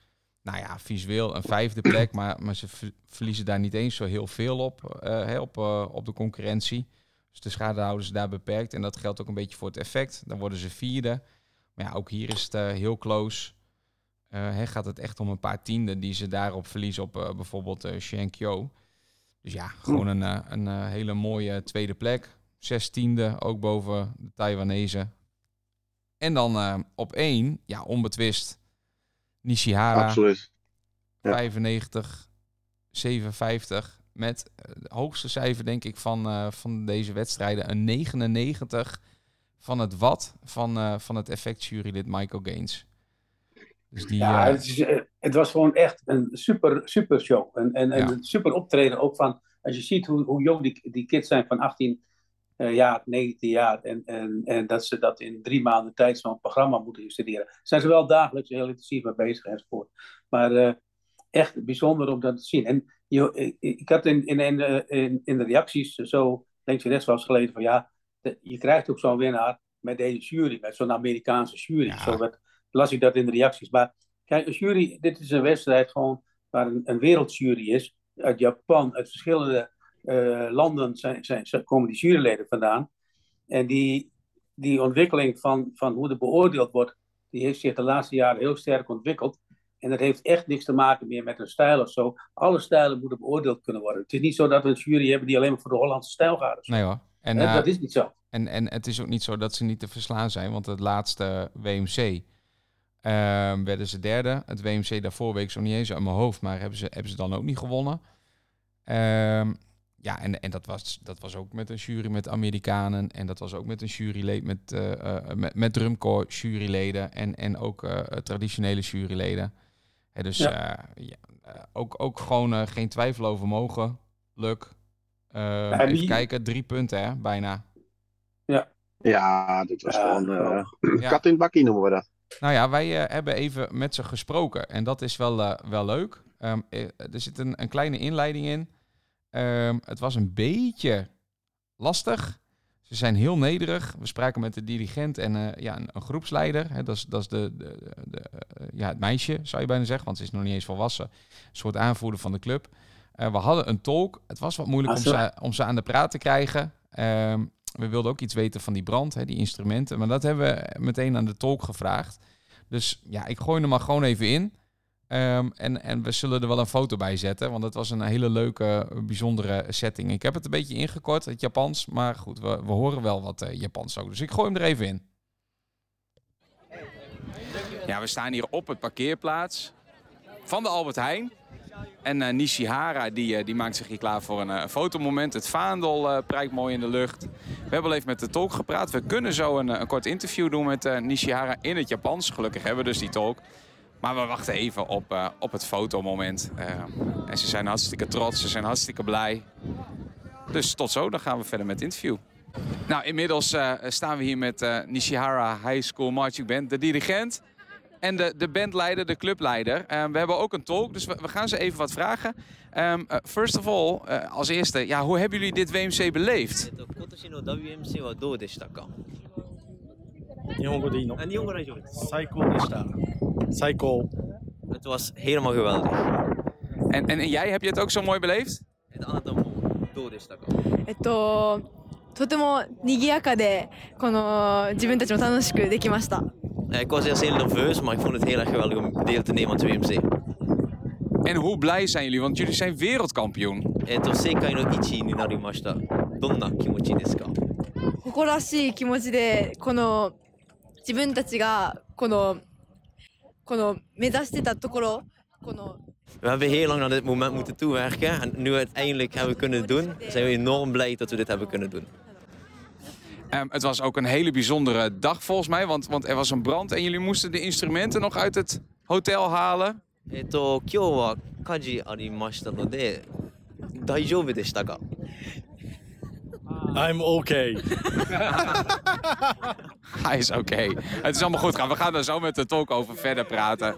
Nou ja, visueel een vijfde plek, maar, maar ze ver- verliezen daar niet eens zo heel veel op, hè, op, eh, op de concurrentie. Dus de schade houden ze daar beperkt. En dat geldt ook een beetje voor het effect. Dan worden ze vierde. Maar ja, ook hier is het eh, heel close. Hè, gaat het echt om een paar tienden die ze daarop verliezen op bijvoorbeeld eh Shenkyo. Dus ja, gewoon een, een hele mooie tweede plek. Zestiende, ook boven de Taiwanese. En dan op één, ja, onbetwist, Nishihara, Absoluut. Ja. 95, 57. Met eh, het hoogste cijfer, denk ik, van, eh, van deze wedstrijden. Een 99 van het wat van, eh, van het effectjurylid Michael Gaines. Dus die, Ja, eh, het, is, eh, het was gewoon echt een super, super show. En, en, en Ja. een super optreden ook van, als je ziet hoe, hoe jong die, die kids zijn van 18 eh, jaar, 19 jaar. En, en, en dat ze dat in drie maanden tijd zo'n programma moeten studeren. Zijn ze wel dagelijks heel intensief mee bezig enzovoort. Maar eh, echt bijzonder om dat te zien. En je, ik, had in, in, in, de- in, in de reacties zo links en rechts wel eens gelezen van ja, de- je krijgt ook zo'n winnaar. met deze jury, met zo'n Amerikaanse jury. Ja. Zo werd, las ik dat in de reacties. Maar kijk, een jury, dit is een wedstrijd gewoon waar een, een wereldjury is. Uit Japan, uit verschillende eh, landen zijn, zijn, komen die juryleden vandaan. En die, die ontwikkeling van, van hoe er beoordeeld wordt, die heeft zich de laatste jaren heel sterk ontwikkeld. En dat heeft echt niks te maken meer met een stijl of zo. Alle stijlen moeten beoordeeld kunnen worden. Het is niet zo dat we een jury hebben die alleen maar voor de Hollandse stijl gaat. Nee hoor. En, eh, dat is niet zo. En, en het is ook niet zo dat ze niet te verslaan zijn, want het laatste WMC ehm, werden ze derde. Het WMC daarvoor weet ik zo niet eens uit mijn hoofd, maar hebben ze, hebben ze dan ook niet gewonnen. Ehm, ja, en, en dat, was, dat was ook met een jury met Amerikanen en dat was ook met een jurylid met, eh, eh, met, met drumcore juryleden en, en ook eh, traditionele juryleden. Hè, dus Ja. eh, ja, eh, ook, ook gewoon eh, geen twijfel over mogen. Luk. Ehm, en even kijken, drie punten hè, bijna. Ja, dit was Ja, gewoon eh, Ja. kat in het bakkie noemen we dat. Nou ja, wij eh, hebben even met ze gesproken en dat is wel, eh, wel leuk. Ehm, eh, er zit een, een kleine inleiding in. Ehm, het was een beetje lastig. Ze zijn heel nederig. We spraken met de dirigent en eh, ja, een, een groepsleider. Hè, dat is, dat is de, de, de, eh, ja, het meisje, zou je bijna zeggen, want ze is nog niet eens volwassen. Een soort aanvoerder van de club. Eh, we hadden een tolk. Het was wat moeilijk Ah, om, ze, om ze aan de praat te krijgen. Ehm, we wilden ook iets weten van die brand, hè, die instrumenten. Maar dat hebben we meteen aan de tolk gevraagd. Dus ja, ik gooi hem maar gewoon even in. Ehm, en, en we zullen er wel een foto bij zetten, want het was een hele leuke, bijzondere setting. Ik heb het een beetje ingekort, het Japans, maar goed, we, we horen wel wat eh, Japans ook. Dus ik gooi hem er even in. Ja, we staan hier op het parkeerplaats van de Albert Heijn. En eh, Nishihara die, eh, die maakt zich hier klaar voor een fotomoment. Het vaandel prijkt mooi in de lucht. We hebben al even met de tolk gepraat. We kunnen zo een, een kort interview doen met Nishihara in het Japans. Gelukkig hebben we dus die tolk. Maar we wachten even op, eh, op het fotomoment. Eh, en ze zijn hartstikke trots, ze zijn hartstikke blij. Dus tot zo, dan gaan we verder met het interview. Nou, inmiddels eh, staan we hier met eh, Nishihara High School Marching Band, de dirigent. En de, de bandleider, de clubleider. Eh, we hebben ook een tolk, dus we, we gaan ze even wat vragen. Ehm, eh, first of all, eh, als eerste, ja, hoe hebben jullie dit WMC beleefd? えっと今年の WMC はどうでしたか日本語でいいのあ日本語大丈夫です。最高でした。 最高。Het was helemaal geweldig. En, en, en jij, heb je het ook zo mooi beleefd? えっとあなたもどうでしたかえっととても賑やかでこの自分たちも楽しくできました。Eh, Ik was eerst heel nerveus, maar ik vond het heel erg geweldig om deel te nemen aan het WMC. En hoe blij zijn jullie? Want jullie zijn wereldkampioen. えっと世界の1位になりました。どんな気持ちですか誇らしい気持ちでこの自分たちがこの この目指してたところこの We hebben heel lang naar dit moment moeten toewerken en nu we het eindelijk hebben kunnen doen, zijn we enorm blij dat we dit hebben kunnen doen. Ehm, het was ook een hele bijzondere dag volgens mij, want, want er was een brand en jullie moesten de instrumenten nog uit het hotel halen. えっと今日は火事ありましたので大丈夫でしたか I'm okay. Hij is oké. Het is allemaal goed gaan. We gaan er zo met de tolk over verder praten.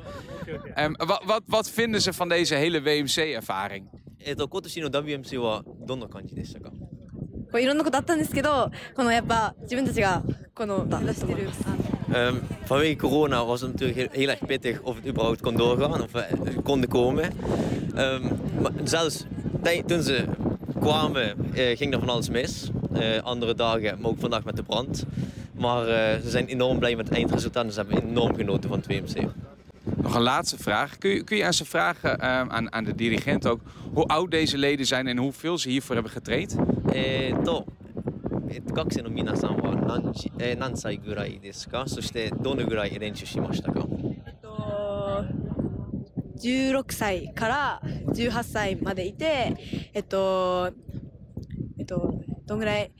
Ehm, wat, wat, wat vinden ze van deze hele WMC-ervaring? えっと今年の WMC はどんな感じでしたかこういろんなことあったんですけどこのやっぱ自分たちがこの目指してる Ehm, vanwege corona was het natuurlijk heel, heel erg pittig of het überhaupt kon doorgaan of we eh, konden komen. Ehm, maar zelfs tij- toen ze kwamen eh, ging er van alles mis. Eh, andere dagen, maar ook vandaag met de brand. Maar eh, ze zijn enorm blij met het eindresultaat en ze hebben enorm genoten van het WMC. Nog een laatste vraag. Kun je, kun je aan ze vragen, ehm, aan, aan de dirigent ook, hoe oud deze leden zijn en hoeveel ze hiervoor hebben getraind? えー、と、えっと学生の皆さんは何時、えー何歳ぐらいですかそしてどのぐらい練習しましたかえっと 16歳から18歳までいてえっとえっとどんぐらい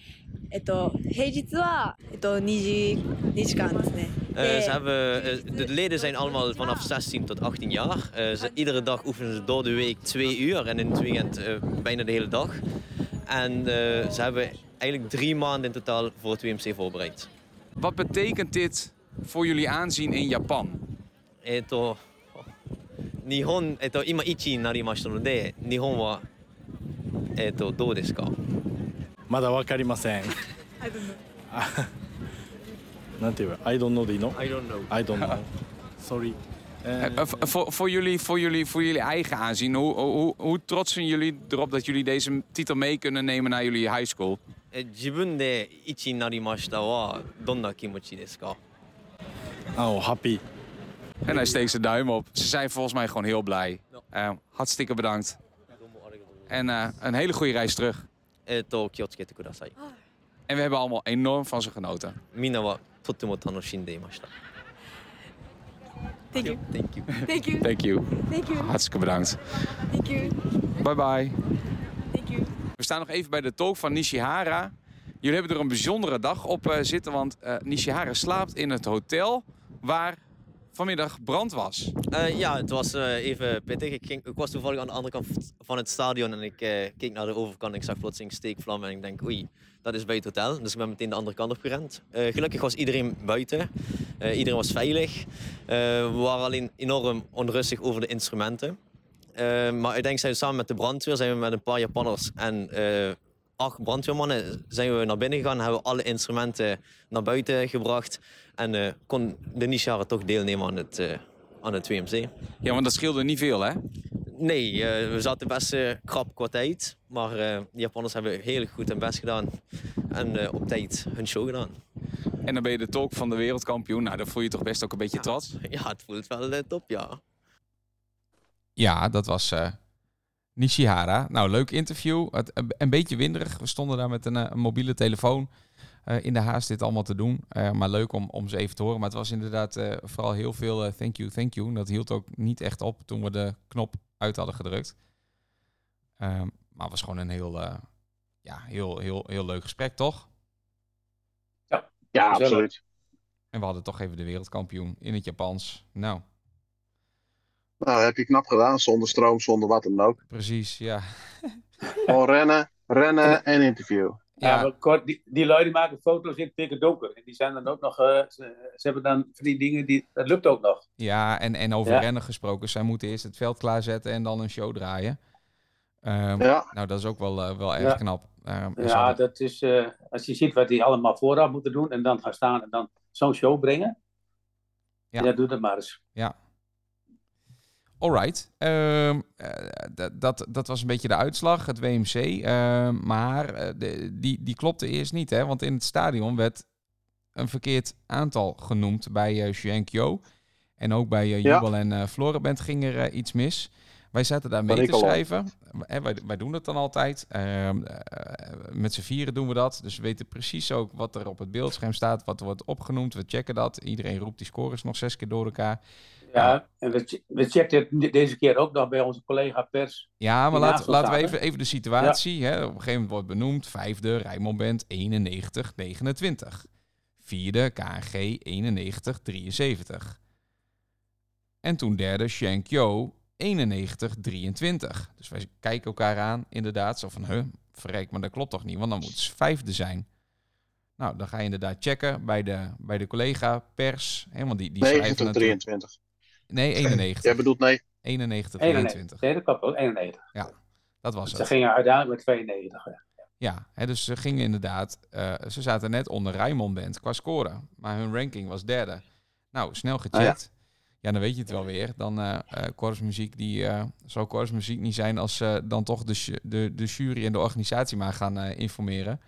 えっと平日はえっと2時2時間ですね。 Eh, で ze hebben, eh, de leden zijn allemaal vanaf 16 tot 18 jaar. Eh, ze, iedere dag oefenen ze door de week twee uur en in het weekend eh, bijna de hele dag. En eh, ze hebben eigenlijk drie maanden in totaal voor het WMC voorbereid. Wat betekent dit voor jullie aanzien in Japan? えっ、と、 日本、えっ、と、今1位になりましたので、日本は、えっ、と、どうですかまだわかりません。なんて言えば I don't know でいいの I don't know. I don't know. Sorry. Eh, Eh, eh, voor, voor, jullie, voor, jullie, voor jullie eigen aanzien, hoe, hoe, hoe trots zijn jullie erop dat jullie deze titel mee kunnen nemen naar jullie high school? え自分で1位になりましたはどんな気持ちですか oh, happy. En hij steekt zijn duim op. Ze zijn volgens mij gewoon heel blij. Eh, hartstikke bedankt. En eh, een hele goede reis terug. Eh, en we hebben allemaal enorm van ze genoten. Mina wa totemo tanoshinde imashita. Thank you. Thank you. Thank you. Thank you. Thank you. Hartstikke bedankt. Thank you. Bye bye. Thank you. We staan nog even bij de talk van Nishihara. Jullie hebben er een bijzondere dag op zitten, want uh, Nishihara slaapt in het hotel waar vanmiddag brand was. Eh, ja, het was eh, even pittig. Ik, ik was toevallig aan de andere kant van het stadion en ik eh, keek naar de overkant en ik zag plotseling steekvlammen en ik denk, oei, dat is bij het hotel. Dus ik ben meteen de andere kant op gerend. Gelukkig was iedereen buiten. Iedereen was veilig. We waren alleen enorm onrustig over de instrumenten. Maar uiteindelijk zijn we samen met de brandweer, zijn we met een paar Japanners en acht brandweermannen zijn we naar binnen gegaan. Hebben we alle instrumenten naar buiten gebracht. En eh, kon de Nishara toch deelnemen aan het, eh, aan het WMC. Ja, want dat scheelde niet veel, hè? Nee, eh, we zaten best eh, krap qua tijd. Maar eh, de Japanners hebben heel goed hun best gedaan. En eh, op tijd hun show gedaan. En dan ben je de talk van de wereldkampioen. Nou, dan voel je je toch best ook een beetje trots. Ja, het voelt wel top, ja. Ja, dat was eh, Nishihara. Nou, leuk interview. Het, een, beetje winderig. We stonden daar met een, eh, een mobiele telefoon eh, in de haast dit allemaal te doen. Eh, maar leuk om, om ze even te horen. Maar het was inderdaad eh, vooral heel veel thank you, thank you. En dat hield ook niet echt op toen we de knop uit hadden gedrukt. Ehm, maar het was gewoon een heel, eh, ja, heel, heel, heel leuk gesprek, toch? Ja, Gezellig. absoluut. En we hadden toch even de wereldkampioen in het Japans. Nou, Nou, heb je knap gedaan, zonder stroom, zonder wat dan ook. precies, ja. Gewoon rennen, rennen en interview. Ja, Ja, kort, die, die lui die maken foto's in het dikke donker. En die zijn dan ook nog, eh, ze, ze hebben dan van die dingen, die, dat lukt ook nog. Ja, en, en over Ja. rennen gesproken. Zij moeten eerst het veld klaarzetten en dan een show draaien. Ehm, Ja, Nou, dat is ook wel, eh, wel erg Ja. knap. Ehm, Ja, hadden- dat is, eh, als je ziet wat die allemaal vooraf moeten doen en dan gaan staan en dan zo'n show brengen. Ja. Ja, doe dat maar eens. Alright. Eh, dat- dat, dat was een beetje de uitslag, het WMC. Ehm, maar eh, de, die, die klopte eerst niet, hè? Want in het stadion werd een verkeerd aantal genoemd bij Xuankyo. En ook bij Ja. Jubel en Floreband ging er iets mis. Wij zaten daar mee te schrijven. Hè, wij, wij doen het dan altijd. Ehm, eh, met z'n vieren doen we dat. Dus we weten precies ook wat er op het beeldscherm staat, wat er wordt opgenoemd. We checken dat. Iedereen roept die scores nog zes keer door elkaar. Ja, en we, we checkten het de- deze keer ook nog bij onze collega pers. Ja, maar laten, we even, even de situatie. Hè. Op een gegeven moment wordt benoemd. Vijfde, Rijnmond Band 91, 29. Vierde, KNG 91, 73. En toen derde, Shankyo 91, 23. Dus wij kijken elkaar aan, inderdaad. Zo van, huh, verrek, maar dat klopt toch niet? Want dan moet ze vijfde zijn. Nou, dan ga je inderdaad checken bij de, bij de collega pers. Hè, want die, die schrijven 90, natuurlijk... 23. Nee, 91. Jij bedoelt nee. 91, 91. 23. Nee, dat klopt ook, 91. Dat was Ze het. gingen uiteindelijk met 92. hè. Ja, hè, dus ze gingen inderdaad, eh, ze zaten net onder Rijnmond Band qua score. Maar hun ranking was derde. Nou, snel gecheckt. ja. dan weet je het wel weer. Dan eh eh, korpsmuziek, die eh zou korpsmuziek niet zijn als ze dan toch de, de, de jury en de organisatie maar gaan eh, informeren.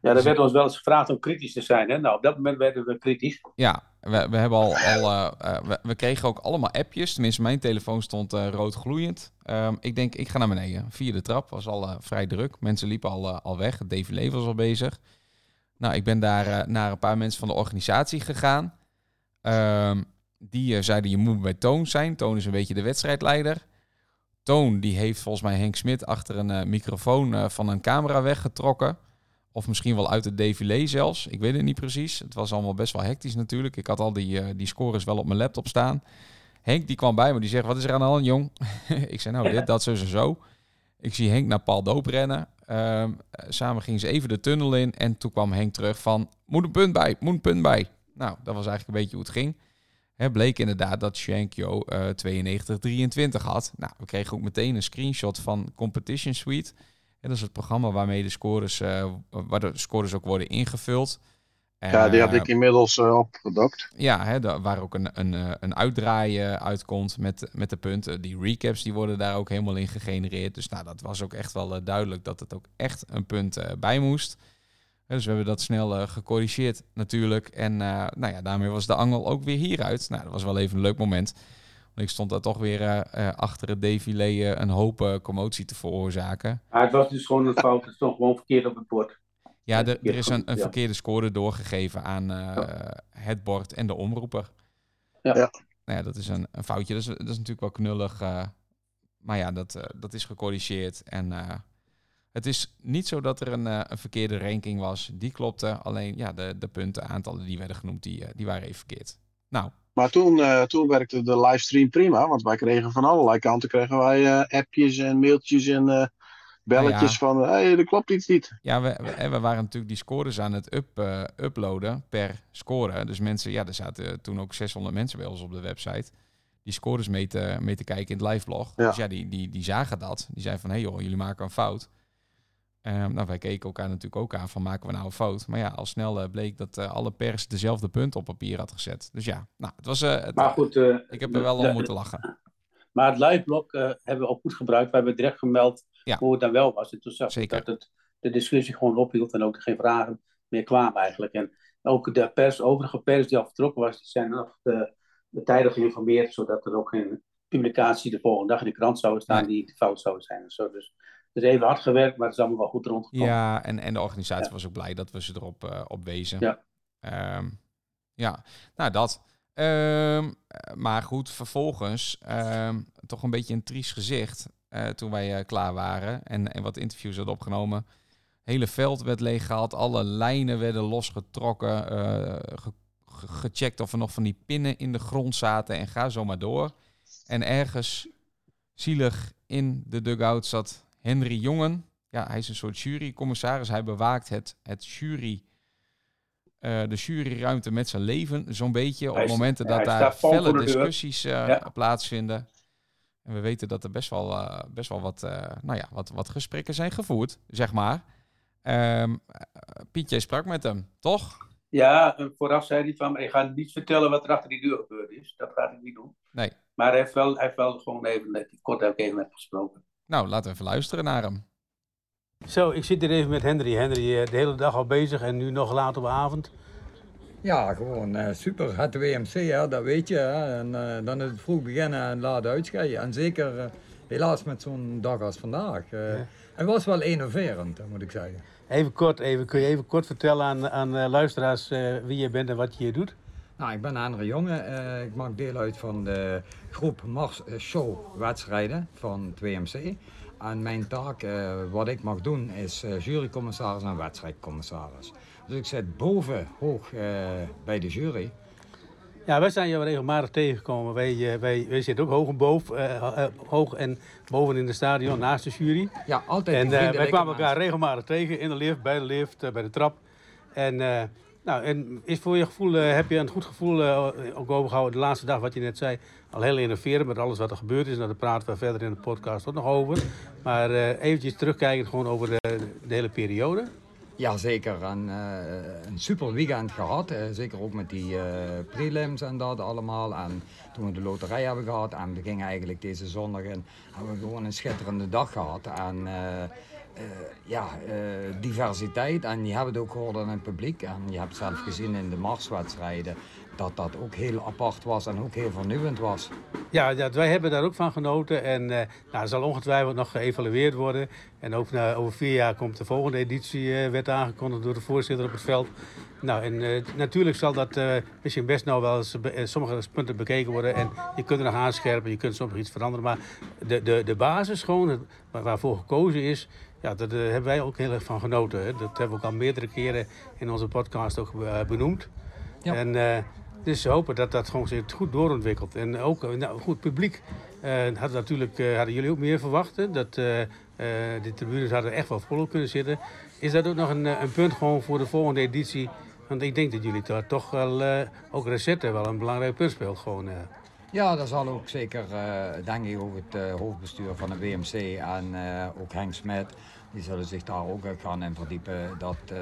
Ja, er werd ons wel eens gevraagd om kritisch te zijn. Hè? Nou, op dat moment werden we kritisch. Ja, we, we hebben al, al eh, eh, we, kregen ook allemaal appjes. Tenminste, mijn telefoon stond eh, rood gloeiend. Ehm, ik denk, ik ga naar beneden. Via de trap was al vrij druk. Mensen liepen al, al weg. Het défilé was al bezig. Nou, ik ben daar naar een paar mensen van de organisatie gegaan. Ehm, die zeiden, je moet bij Toon zijn. Toon is een beetje de wedstrijdleider. Toon, die heeft volgens mij Henk Smit achter een microfoon van een camera weggetrokken. Of misschien wel uit het défilé zelfs. Ik weet het niet precies. Het was allemaal best wel hectisch natuurlijk. Ik had al die, eh, die scores wel op mijn laptop staan. Henk die kwam bij me. Die zegt, wat is er aan de hand, jong? ik zei, nou, dit, dat, zo, zo, zo. Ik zie Henk naar Paul Doop rennen. Ehm, eh, samen gingen ze even de tunnel in. En toen kwam Henk terug van, moet een punt bij, moet een punt bij. Nou, dat was eigenlijk een beetje hoe het ging. Hè, bleek inderdaad dat Shankyo eh 92-23 had. Nou, we kregen ook meteen een screenshot van Competition Suite. En dat is het programma waarmee de scores, eh, waar de scores ook worden ingevuld. Ja, die had Eh, ik inmiddels uh, opgedokt. Ja, hè, daar, waar ook een, een, een uitdraaien uitkomt met, met de punten. Die recaps die worden daar ook helemaal in gegenereerd. Dus nou, dat was ook echt wel uh, duidelijk dat het ook echt een punt bij moest. Dus we hebben dat snel gecorrigeerd natuurlijk. En nou ja, daarmee was de angel ook weer hieruit. Nou, dat was wel even een leuk moment. Want ik stond daar toch weer achter het défilé een hoop commotie te veroorzaken. Maar het was dus gewoon een fout. Het stond gewoon verkeerd op het bord. Ja, er, er is een, een verkeerde score doorgegeven aan uh, ja. het bord en de omroeper. Ja. ja. Nou ja, dat is een, een foutje. Dat is, dat is natuurlijk wel knullig. Uh, maar ja, dat, uh, dat is gecorrigeerd. En het is niet zo dat er een, een, verkeerde ranking was. Die klopte. Alleen ja, de, de punten, aantallen die werden genoemd, die, die waren even verkeerd. Nou. Maar toen, toen werkte de livestream prima. Want wij kregen van allerlei kanten kregen wij appjes en mailtjes en belletjes nou ja. van, hé, hey, dat klopt iets niet. Ja, we, we, we, waren natuurlijk die scores aan het up, uploaden per score. Dus mensen, ja, er zaten toen ook 600 mensen bij ons op de website. Die scores mee te, mee te kijken in het liveblog. Ja. Dus ja, die, die, die zagen dat. Die zeiden van, hé hey joh, jullie maken een fout. Um, nou, wij keken elkaar natuurlijk ook aan van, maken we nou een fout? Maar ja, al snel uh, bleek dat uh, alle pers dezelfde punten op papier had gezet. Dus ja, nou, het was... het, maar goed... ik heb er wel om moeten lachen. Maar het liveblog hebben we ook goed gebruikt. We hebben direct gemeld ja. hoe het dan wel was. En toen zag ik dat het, de discussie gewoon ophield en ook geen vragen meer kwamen eigenlijk. En ook de pers, overige pers die al vertrokken was, die zijn nog de, de tijdig geïnformeerd, zodat er ook geen publicatie de volgende dag in de krant zou staan Nee. die fout zou zijn. En zo. Dus het is even hard gewerkt, maar het is allemaal wel goed rondgekomen. Ja, en, en de organisatie Ja. was ook blij dat we ze erop eh, op wezen. Ja. Ehm, ja, nou dat. Ehm, eh, maar goed, vervolgens ehm, toch een beetje een triest gezicht eh, toen wij eh, klaar waren en, en wat interviews hadden opgenomen. Hele veld werd leeggehaald, alle lijnen werden losgetrokken, ge- ge- gecheckt of er nog van die pinnen in de grond zaten en ga zo maar door. En ergens zielig in de dugout zat Henry Jongen. Ja, hij is een soort jurycommissaris. Hij bewaakt het, het jury, eh, de juryruimte met zijn leven, zo'n beetje. Op is- momenten dat daar felle discussies eh, Ja. plaatsvinden. En we weten dat er best wel, eh, best wel wat, nou ja, wat, wat gesprekken zijn gevoerd, zeg maar. Ehm eh, Pietje sprak met hem, toch? Ja, vooraf zei hij van, ik ga niet vertellen wat er achter die deur gebeurd is. Dat ga ik niet doen. Nee. Maar hij heeft wel, hij heeft wel gewoon even, kort heb ik even met gesproken. Nou, laten we even luisteren naar hem. Zo, ik zit hier even met Henry. Henry, eh, de hele dag al bezig en nu nog laat op de avond. Ja, gewoon eh, super. Het WMC, hè, dat weet je. Hè. En eh, dan is het vroeg beginnen en laat uitscheiden. En zeker, eh, helaas met zo'n dag als vandaag. Eh, Het was wel innoverend, moet ik zeggen. Even kort, even, kun je even kort vertellen aan, aan eh, luisteraars eh, wie je bent en wat je hier doet? Nou, ik ben Henry Jonge. eh, ik maak deel uit van de groep Mars Show wedstrijden van 2MC. En mijn taak, eh, wat ik mag doen, is eh, jurycommissaris en wedstrijdcommissaris. Dus ik zit boven, hoog bij de jury. Ja, wij zijn jou regelmatig tegengekomen. Wij, wij, wij zitten ook hoog en, boven, hoog en boven in het stadion, naast de jury. Ja, altijd En wij kwamen elkaar regelmatig tegen in de lift, bij de lift, bij de trap. En, nou, en is voor je gevoel, eh, heb je een goed gevoel eh, ook overgehouden de laatste dag, wat je net zei, al heel innoverend met alles wat er gebeurd is. Nou, daar praten we verder in de podcast ook nog over. Maar eh eventjes terugkijken gewoon over de, hele periode. Ja, zeker. En, een super weekend gehad. eh, zeker ook met die prelims en dat allemaal. En toen we de loterij hebben gehad en we gingen eigenlijk deze zondag in, hebben we gewoon een schitterende dag gehad. En eh, ja, eh, diversiteit. En je hebt het ook gehoord aan het publiek. En je hebt zelf gezien in de marswedstrijden dat dat ook heel apart was en ook heel vernieuwend was. Ja, ja, wij hebben daar ook van genoten. En eh nou, zal ongetwijfeld nog geëvalueerd worden. En ook na, over vier jaar komt de volgende editie, werd aangekondigd door de voorzitter op het veld. Nou, en natuurlijk zal dat misschien best nou wel sommige punten bekeken worden. En je kunt er nog aanscherpen, je kunt soms iets veranderen. Maar de, de, de basis gewoon, waarvoor gekozen is, ja, daar hebben wij ook heel erg van genoten. Hè. Dat hebben we ook al meerdere keren in onze podcast ook eh, benoemd. Ja. En eh, dus we hopen dat dat gewoon zich goed doorontwikkelt. En ook, eh, nou, goed, publiek had natuurlijk, hadden jullie ook meer verwacht. hè, Dat de tribunes hadden echt wel vol kunnen zitten. Is dat ook nog een, een punt gewoon voor de volgende editie? Want ik denk dat jullie daar toch wel, ook Recette wel een belangrijk punt speelt. Gewoon. Ja, dat zal ook zeker, eh, denk ik, ook het hoofdbestuur van de WMC en ook Henk Smet, die zullen zich daar ook gaan in verdiepen, dat, eh,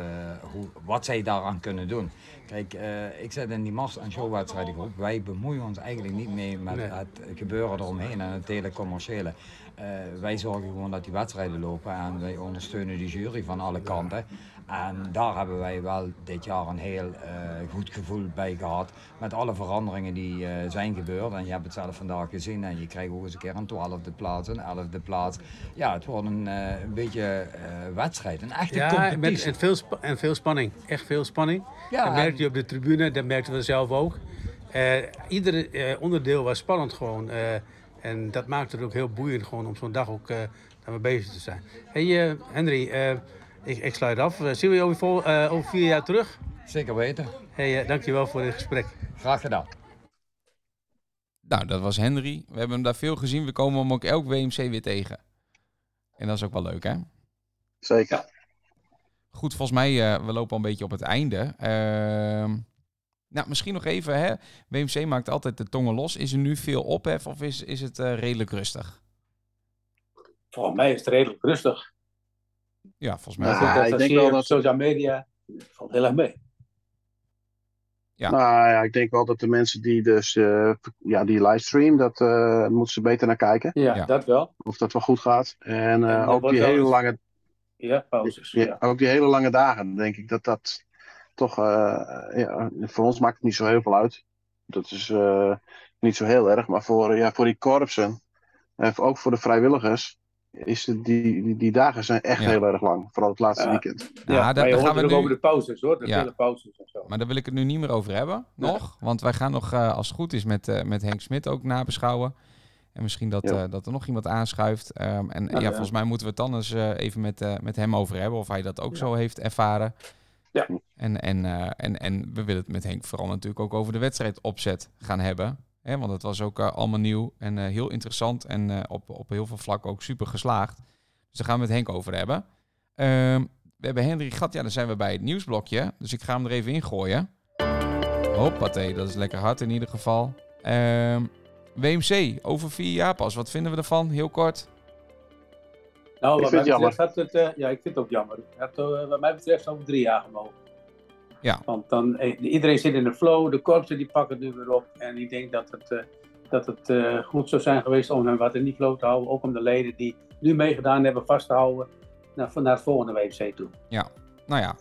hoe, wat zij daaraan kunnen doen. Kijk, eh, ik zit in die mars- en showwedstrijdengroep. Wij bemoeien ons eigenlijk niet mee met Nee. het gebeuren eromheen en het hele commerciële. Eh, wij zorgen gewoon dat die wedstrijden lopen en wij ondersteunen die jury van alle kanten. En daar hebben wij wel dit jaar een heel eh, goed gevoel bij gehad. Met alle veranderingen die eh, zijn gebeurd. En je hebt het zelf vandaag gezien. En je krijgt ook eens een keer een twaalfde plaats, een elfde plaats. Ja, het wordt een, eh, een beetje wedstrijd. Een echte Ja, met, competitie. en, veel en veel spanning. Echt veel spanning. Ja, dat merkte je op de tribune, dat merkten we zelf ook. Iedere eh, onderdeel was spannend gewoon. en dat maakte het ook heel boeiend gewoon om zo'n dag ook daarmee bezig te zijn. hey, Henry, ik, ik sluit af. Eh, zien we je over, vol- eh, over vier jaar terug? Zeker weten. Hey, eh, dankjewel voor dit gesprek. Graag gedaan. Nou, dat was Henry. We hebben hem daar veel gezien. We komen hem ook elk WMC weer tegen. En dat is ook wel leuk, hè? Zeker. Goed, volgens mij, eh, we lopen al een beetje op het einde. Ehm, nou, misschien nog even, hè? WMC maakt altijd de tongen los. Is er nu veel ophef of is, is het eh, redelijk rustig? Volgens mij is het redelijk rustig. Ja, volgens mij. Ja, dat ik denk wel dat- social media valt heel erg mee. Ja. Nou ja, ik denk wel dat de mensen die dus eh, ja, die livestream, dat eh, moeten ze beter naar kijken. Ja, Ja. dat wel. Of dat wel goed gaat. En, eh, En ook die hele lange Ja, pauzes. Ja, Ja. Ook die hele lange dagen, denk ik dat dat toch, eh, ja, voor ons maakt het niet zo heel veel uit. Dat is eh, niet zo heel erg, maar voor, ja, voor die korpsen, en ook voor de vrijwilligers, is het, die, die, die dagen zijn echt Ja. heel erg lang. Vooral het laatste Ja. weekend. Ja, Ja, daar- maar daar je hoort gaan we nu- over de pauzes hoor, de Ja. vele pauzes en zo. Maar daar wil ik het nu niet meer over hebben, nog. Want wij gaan nog, eh, als het goed is, met, eh, met Henk Smit ook nabeschouwen. En misschien dat, Ja. eh, dat er nog iemand aanschuift. Ehm, en ja, ja. volgens mij moeten we het dan eens eh, even met, eh, met hem over hebben. Of hij dat ook zo heeft ervaren. Ja. En, en, eh, en, en we willen het met Henk vooral natuurlijk ook over de wedstrijdopzet gaan hebben. Hè, want het was ook eh, allemaal nieuw en eh, heel interessant. En eh, op, op heel veel vlakken ook super geslaagd. Dus daar gaan we met Henk over hebben. Ehm, we hebben Henry Gat, ja, dan zijn we bij het nieuwsblokje. Dus ik ga hem er even in gooien. Hoppatee, dat is lekker hard in ieder geval. Ehm, WMC, over vier jaar pas. Wat vinden we ervan? Heel kort. Nou, Ik wat vind mij het had het, eh, ja, ik vind het ook jammer. Het had, wat mij betreft over drie jaar gemogen. Ja. Want dan, eh, iedereen zit in de flow, de korpsen die pakken het nu weer op. En ik denk dat het, eh, dat het eh, goed zou zijn geweest om hem wat in die flow te houden. Ook om de leden die nu meegedaan hebben vast te houden naar, naar het volgende WMC toe. Nou ja.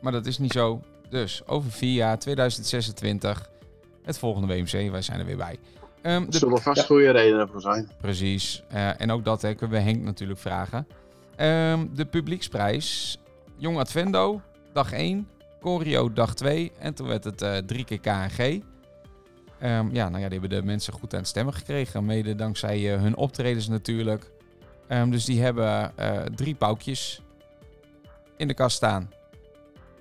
Maar dat is niet zo. Dus over vier jaar, 2026, het volgende WMC. Wij zijn er weer bij. Ehm, Er de zullen vast goede redenen voor zijn. Precies. Eh, en ook dat hè, kunnen we Henk natuurlijk vragen. Ehm, de publieksprijs. Jong Advendo, dag 1. Corio, dag 2. En toen werd het eh, drie keer KNG. Ehm, ja, nou ja, die hebben de mensen goed aan het stemmen gekregen. Mede dankzij eh, hun optredens natuurlijk. Ehm, dus die hebben eh, drie paukjes in de kast staan.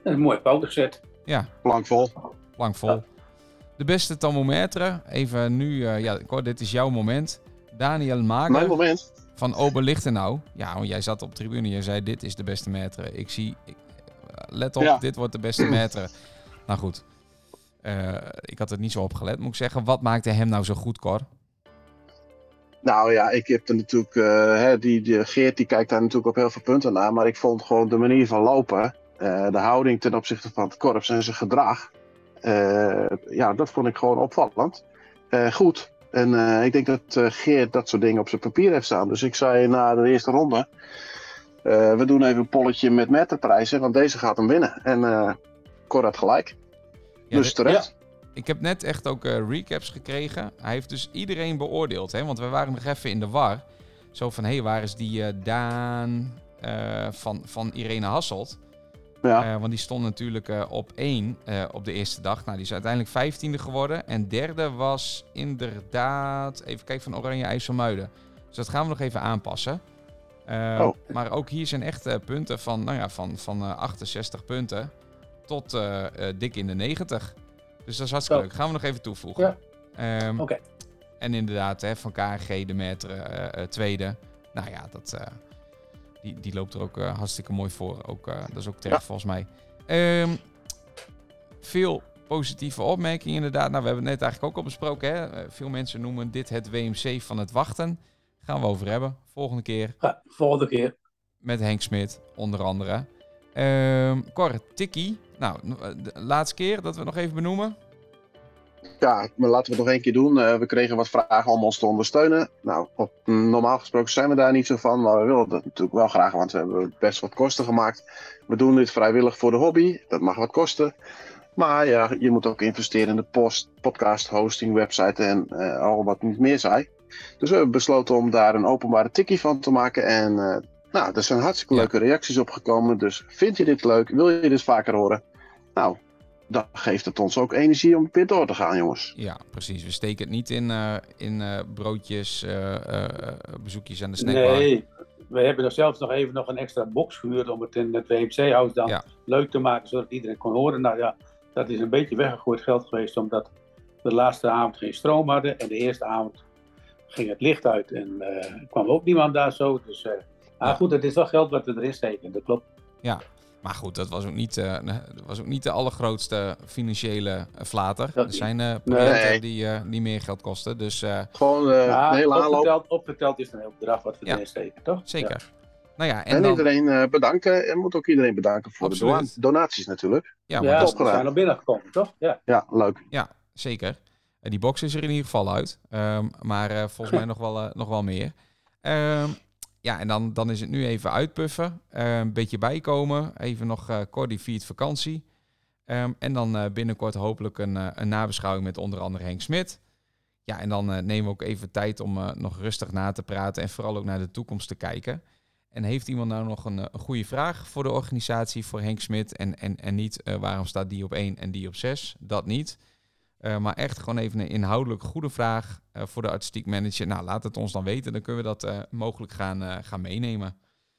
Een mooi pauw gezet. Ja, Plank vol. lang vol. De beste thermometer. Even nu, eh, ja, Cor, dit is jouw moment. Daniel Mager. Mijn moment. van Oberlichtenau. Ja, want jij zat op de tribune. Je zei, dit is de beste metre. Ik zie, ik, let op, Ja. dit wordt de beste metre. nou goed. Eh, ik had het niet zo opgelet, moet ik zeggen. Wat maakte hem nou zo goed, Cor? Nou ja, ik heb er natuurlijk, eh, hè, die, die Geert die kijkt daar natuurlijk op heel veel punten naar. Maar ik vond gewoon de manier van lopen, eh, de houding ten opzichte van het korps en zijn gedrag. ja, dat vond ik gewoon opvallend. Goed. En ik denk dat Geert dat soort dingen op zijn papier heeft staan. Dus ik zei na de eerste ronde, eh, we doen even een polletje met meterprijzen, want deze gaat hem winnen. En eh Cor had gelijk. Ja, dus terecht. Ik heb net echt ook eh, recaps gekregen. Hij heeft dus iedereen beoordeeld, hè? want we waren nog even in de war. Zo van, hé, hey, waar is die Daan van, van Irene Hasselt? Ja. Want die stond natuurlijk op één op de eerste dag. Nou, die is uiteindelijk vijftiende geworden. En derde was inderdaad, even kijken, van Oranje IJsselmuiden. Dus dat gaan we nog even aanpassen. Oh. Maar ook hier zijn echt eh, punten van, nou ja, van, van eh, 68 punten tot eh, dik in de 90. Dus dat is hartstikke leuk. Gaan we nog even toevoegen. Ja. Ehm, Oké. En inderdaad, hè, van KNG de metre eh, tweede. Nou ja, dat, die, die loopt er ook hartstikke mooi voor. Ook, dat is ook terecht volgens mij. Ehm, veel positieve opmerkingen inderdaad. Nou, we hebben het net eigenlijk ook al besproken. Hè? Veel mensen noemen dit het WMC van het wachten. Gaan we over hebben. Volgende keer Ja, volgende keer. met Henk Smit, onder andere. Ehm Cor, Tikkie. Nou, eh, de laatste keer dat we het nog even benoemen. Ja, maar laten we het nog één keer doen. Eh, we kregen wat vragen om ons te ondersteunen. Nou, op, normaal gesproken zijn we daar niet zo van, maar we willen dat natuurlijk wel graag, want we hebben best wat kosten gemaakt. We doen dit vrijwillig voor de hobby, dat mag wat kosten. Maar ja, je moet ook investeren in de post, podcast, hosting, website en eh, al wat niet meer zei. Dus we hebben besloten om daar een openbare tikkie van te maken. En eh, nou, er zijn hartstikke Ja. leuke reacties op gekomen. Dus vind je dit leuk? Wil je dit vaker horen? Nou, dan geeft het ons ook energie om weer door te gaan, jongens. Ja, precies. We steken het niet in, eh, in eh, broodjes, eh, eh, eh, bezoekjes aan de snackbar. Nee, we hebben er zelfs nog even nog een extra box gehuurd om het in het WMC-huis dan Ja. leuk te maken, zodat iedereen kon horen. Nou ja, dat is een beetje weggegooid geld geweest, omdat we de laatste avond geen stroom hadden. En de eerste avond ging het licht uit en eh, er kwam ook niemand daar zo. Dus eh Ja. ah, goed, het is wel geld wat we erin steken, dat klopt. Maar goed, dat was ook niet, eh, dat was ook niet de allergrootste financiële flater. Dat er zijn eh projecten Nee. die, eh, die meer geld kosten. Dus eh, Gewoon eh Ja, hele aanloop. opgeteld, opgeteld is een heel bedrag wat we Ja. erin steken, toch? Ja. zeker. Nou ja, en, En, dan, iedereen eh, bedanken. En moet ook iedereen bedanken voor de Absoluut. donaties natuurlijk. ja, maar Ja, dat is- zijn al binnengekomen, toch? Ja. Ja, leuk. ja, zeker. En die box is er in ieder geval uit. Ehm, maar eh, volgens mij nog wel, eh, nog wel meer. Ehm, ja, en dan, dan is het nu even uitpuffen. eh, een beetje bijkomen. Even nog eh kort die viert vakantie. Ehm, en dan eh, binnenkort hopelijk een, eh, een nabeschouwing met onder andere Henk Smit. Ja, en dan eh, nemen we ook even tijd om eh, nog rustig na te praten en vooral ook naar de toekomst te kijken. En heeft iemand nou nog een, eh, een goede vraag voor de organisatie, voor Henk Smit? En, en, en niet eh, waarom staat die op 1 en die op 6? Dat niet. Eh, maar echt gewoon even een inhoudelijk goede vraag eh, voor de artistiek manager. Nou, laat het ons dan weten. Dan kunnen we dat eh, mogelijk gaan, gaan meenemen.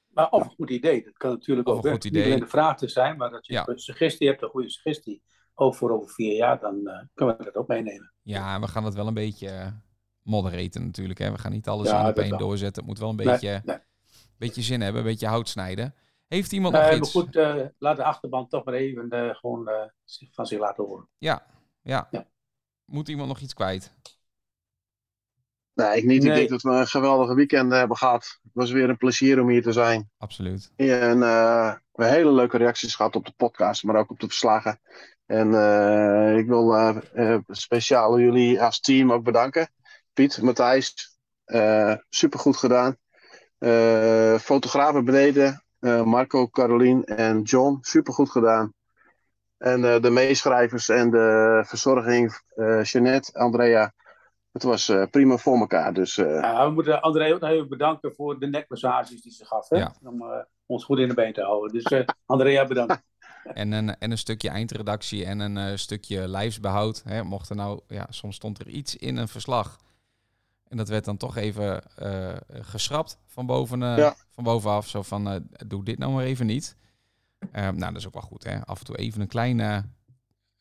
Maar of een goed idee, dat kan natuurlijk Of ook. een goed Niet idee. alleen de vraag te zijn, maar dat je Ja. een suggestie hebt, een goede suggestie, ook voor over vier jaar, dan kunnen we dat ook meenemen. Ja, we gaan het wel een beetje moderaten natuurlijk. Hè. We gaan niet alles Ja, één op dat één doorzetten. Het moet wel een beetje, nee. beetje zin hebben, een beetje hout snijden. Heeft iemand nog iets? goed, laat de achterban toch maar even gewoon van zich laten horen. Ja, ja. Ja. Moet iemand nog iets kwijt? Nee, ik niet. Ik denk dat we een geweldige weekend hebben gehad. Het was weer een plezier om hier te zijn. Absoluut. En eh, we hebben hele leuke reacties gehad op de podcast, maar ook op de verslagen. En eh, ik wil eh, eh, speciaal jullie als team ook bedanken. Piet, Matthijs, eh supergoed gedaan. Eh fotografen beneden, eh, Marco, Carolien en John, supergoed gedaan. En eh, de meeschrijvers en de verzorging, eh Jeanette, Andrea. Het was eh, prima voor elkaar. Dus eh, Ja, we moeten André ook nog even bedanken voor de nekmassages die ze gaf. Hè? Ja. Om eh, ons goed in de been te houden. Dus eh Andrea, bedankt. En een, en een stukje eindredactie en een eh, stukje lijfsbehoud. Hè. Mocht er nou, ja, soms stond er iets in een verslag. En dat werd dan toch even eh, geschrapt van, boven, eh, Ja. van bovenaf. Zo van, eh, doe dit nou maar even niet. Ehm, nou, dat is ook wel goed, hè. Af en toe even een kleine,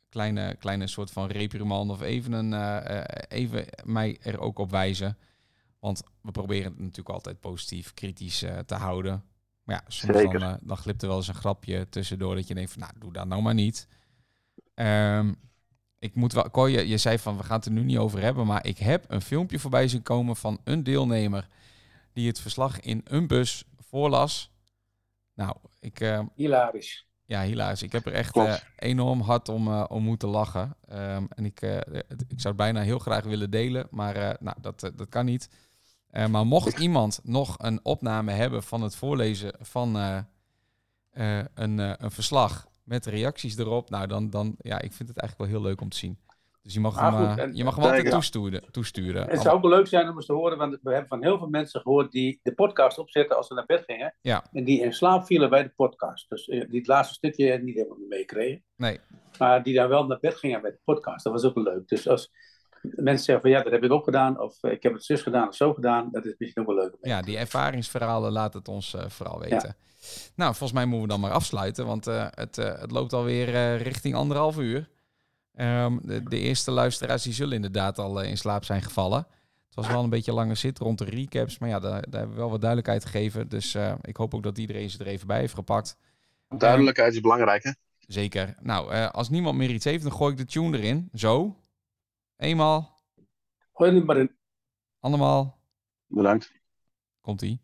kleine, kleine soort van reprimand of even, een, eh, eh, even mij er ook op wijzen. Want we proberen het natuurlijk altijd positief, kritisch eh, te houden. Maar ja, soms dan, dan glipt er wel eens een grapje tussendoor dat je denkt van, nou, doe dat nou maar niet. Ehm, ik moet wel, Cor, je, je zei van, we gaan het er nu niet over hebben, maar ik heb een filmpje voorbij zien komen van een deelnemer die het verslag in een bus voorlas. Nou, ik, eh, Hilarisch. ja, helaas. Ik heb er echt eh, enorm hard om, eh, om moeten lachen. Ehm, en ik, ik zou het bijna heel graag willen delen, maar nou, dat, dat kan niet. Maar mocht iemand nog een opname hebben van het voorlezen van een, een verslag met reacties erop, nou dan, dan, ja, ik vind het eigenlijk wel heel leuk om te zien. Dus je mag Ah, hem, goed, eh, en- je mag hem altijd toesturen. toesturen. Het zou ook wel leuk zijn om eens te horen, want we hebben van heel veel mensen gehoord die de podcast opzetten als ze naar bed gingen. Ja. En die in slaap vielen bij de podcast. Dus eh, die het laatste stukje niet helemaal meekregen. Nee, Maar die dan wel naar bed gingen bij de podcast. Dat was ook wel leuk. Dus als mensen zeggen van ja, dat heb ik ook gedaan. Of eh, ik heb het zus gedaan of zo gedaan. Dat is misschien ook wel leuk. Ja, die ervaringsverhalen laat het ons vooral weten. Nou, volgens mij moeten we dan maar afsluiten, want eh, het, eh, het loopt alweer richting anderhalf uur. Ehm, de, de eerste luisteraars die zullen inderdaad al eh, in slaap zijn gevallen. Het was wel een beetje lange zit rond de recaps, maar ja, daar, daar hebben we wel wat duidelijkheid gegeven. Dus eh, ik hoop ook dat iedereen ze er even bij heeft gepakt. duidelijkheid is belangrijk, hè? Zeker. Nou, eh, als niemand meer iets heeft, dan gooi ik de tune erin. Zo. Eenmaal. Gooi er maar in. Andermaal. Bedankt. Komt-ie.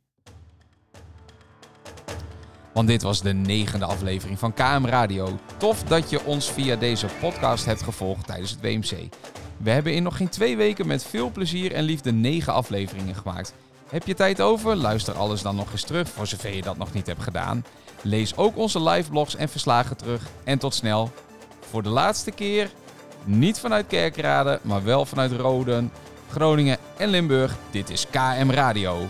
Want dit was de negende aflevering van KM Radio. Tof dat je ons via deze podcast hebt gevolgd tijdens het WMC. We hebben in nog geen twee weken met veel plezier en liefde negen afleveringen gemaakt. Heb je tijd over? Luister alles dan nog eens terug, voor zover je dat nog niet hebt gedaan. Lees ook onze liveblogs en verslagen terug. En tot snel. Voor de laatste keer, niet vanuit Kerkrade, maar wel vanuit Roden, Groningen en Limburg. Dit is KM Radio.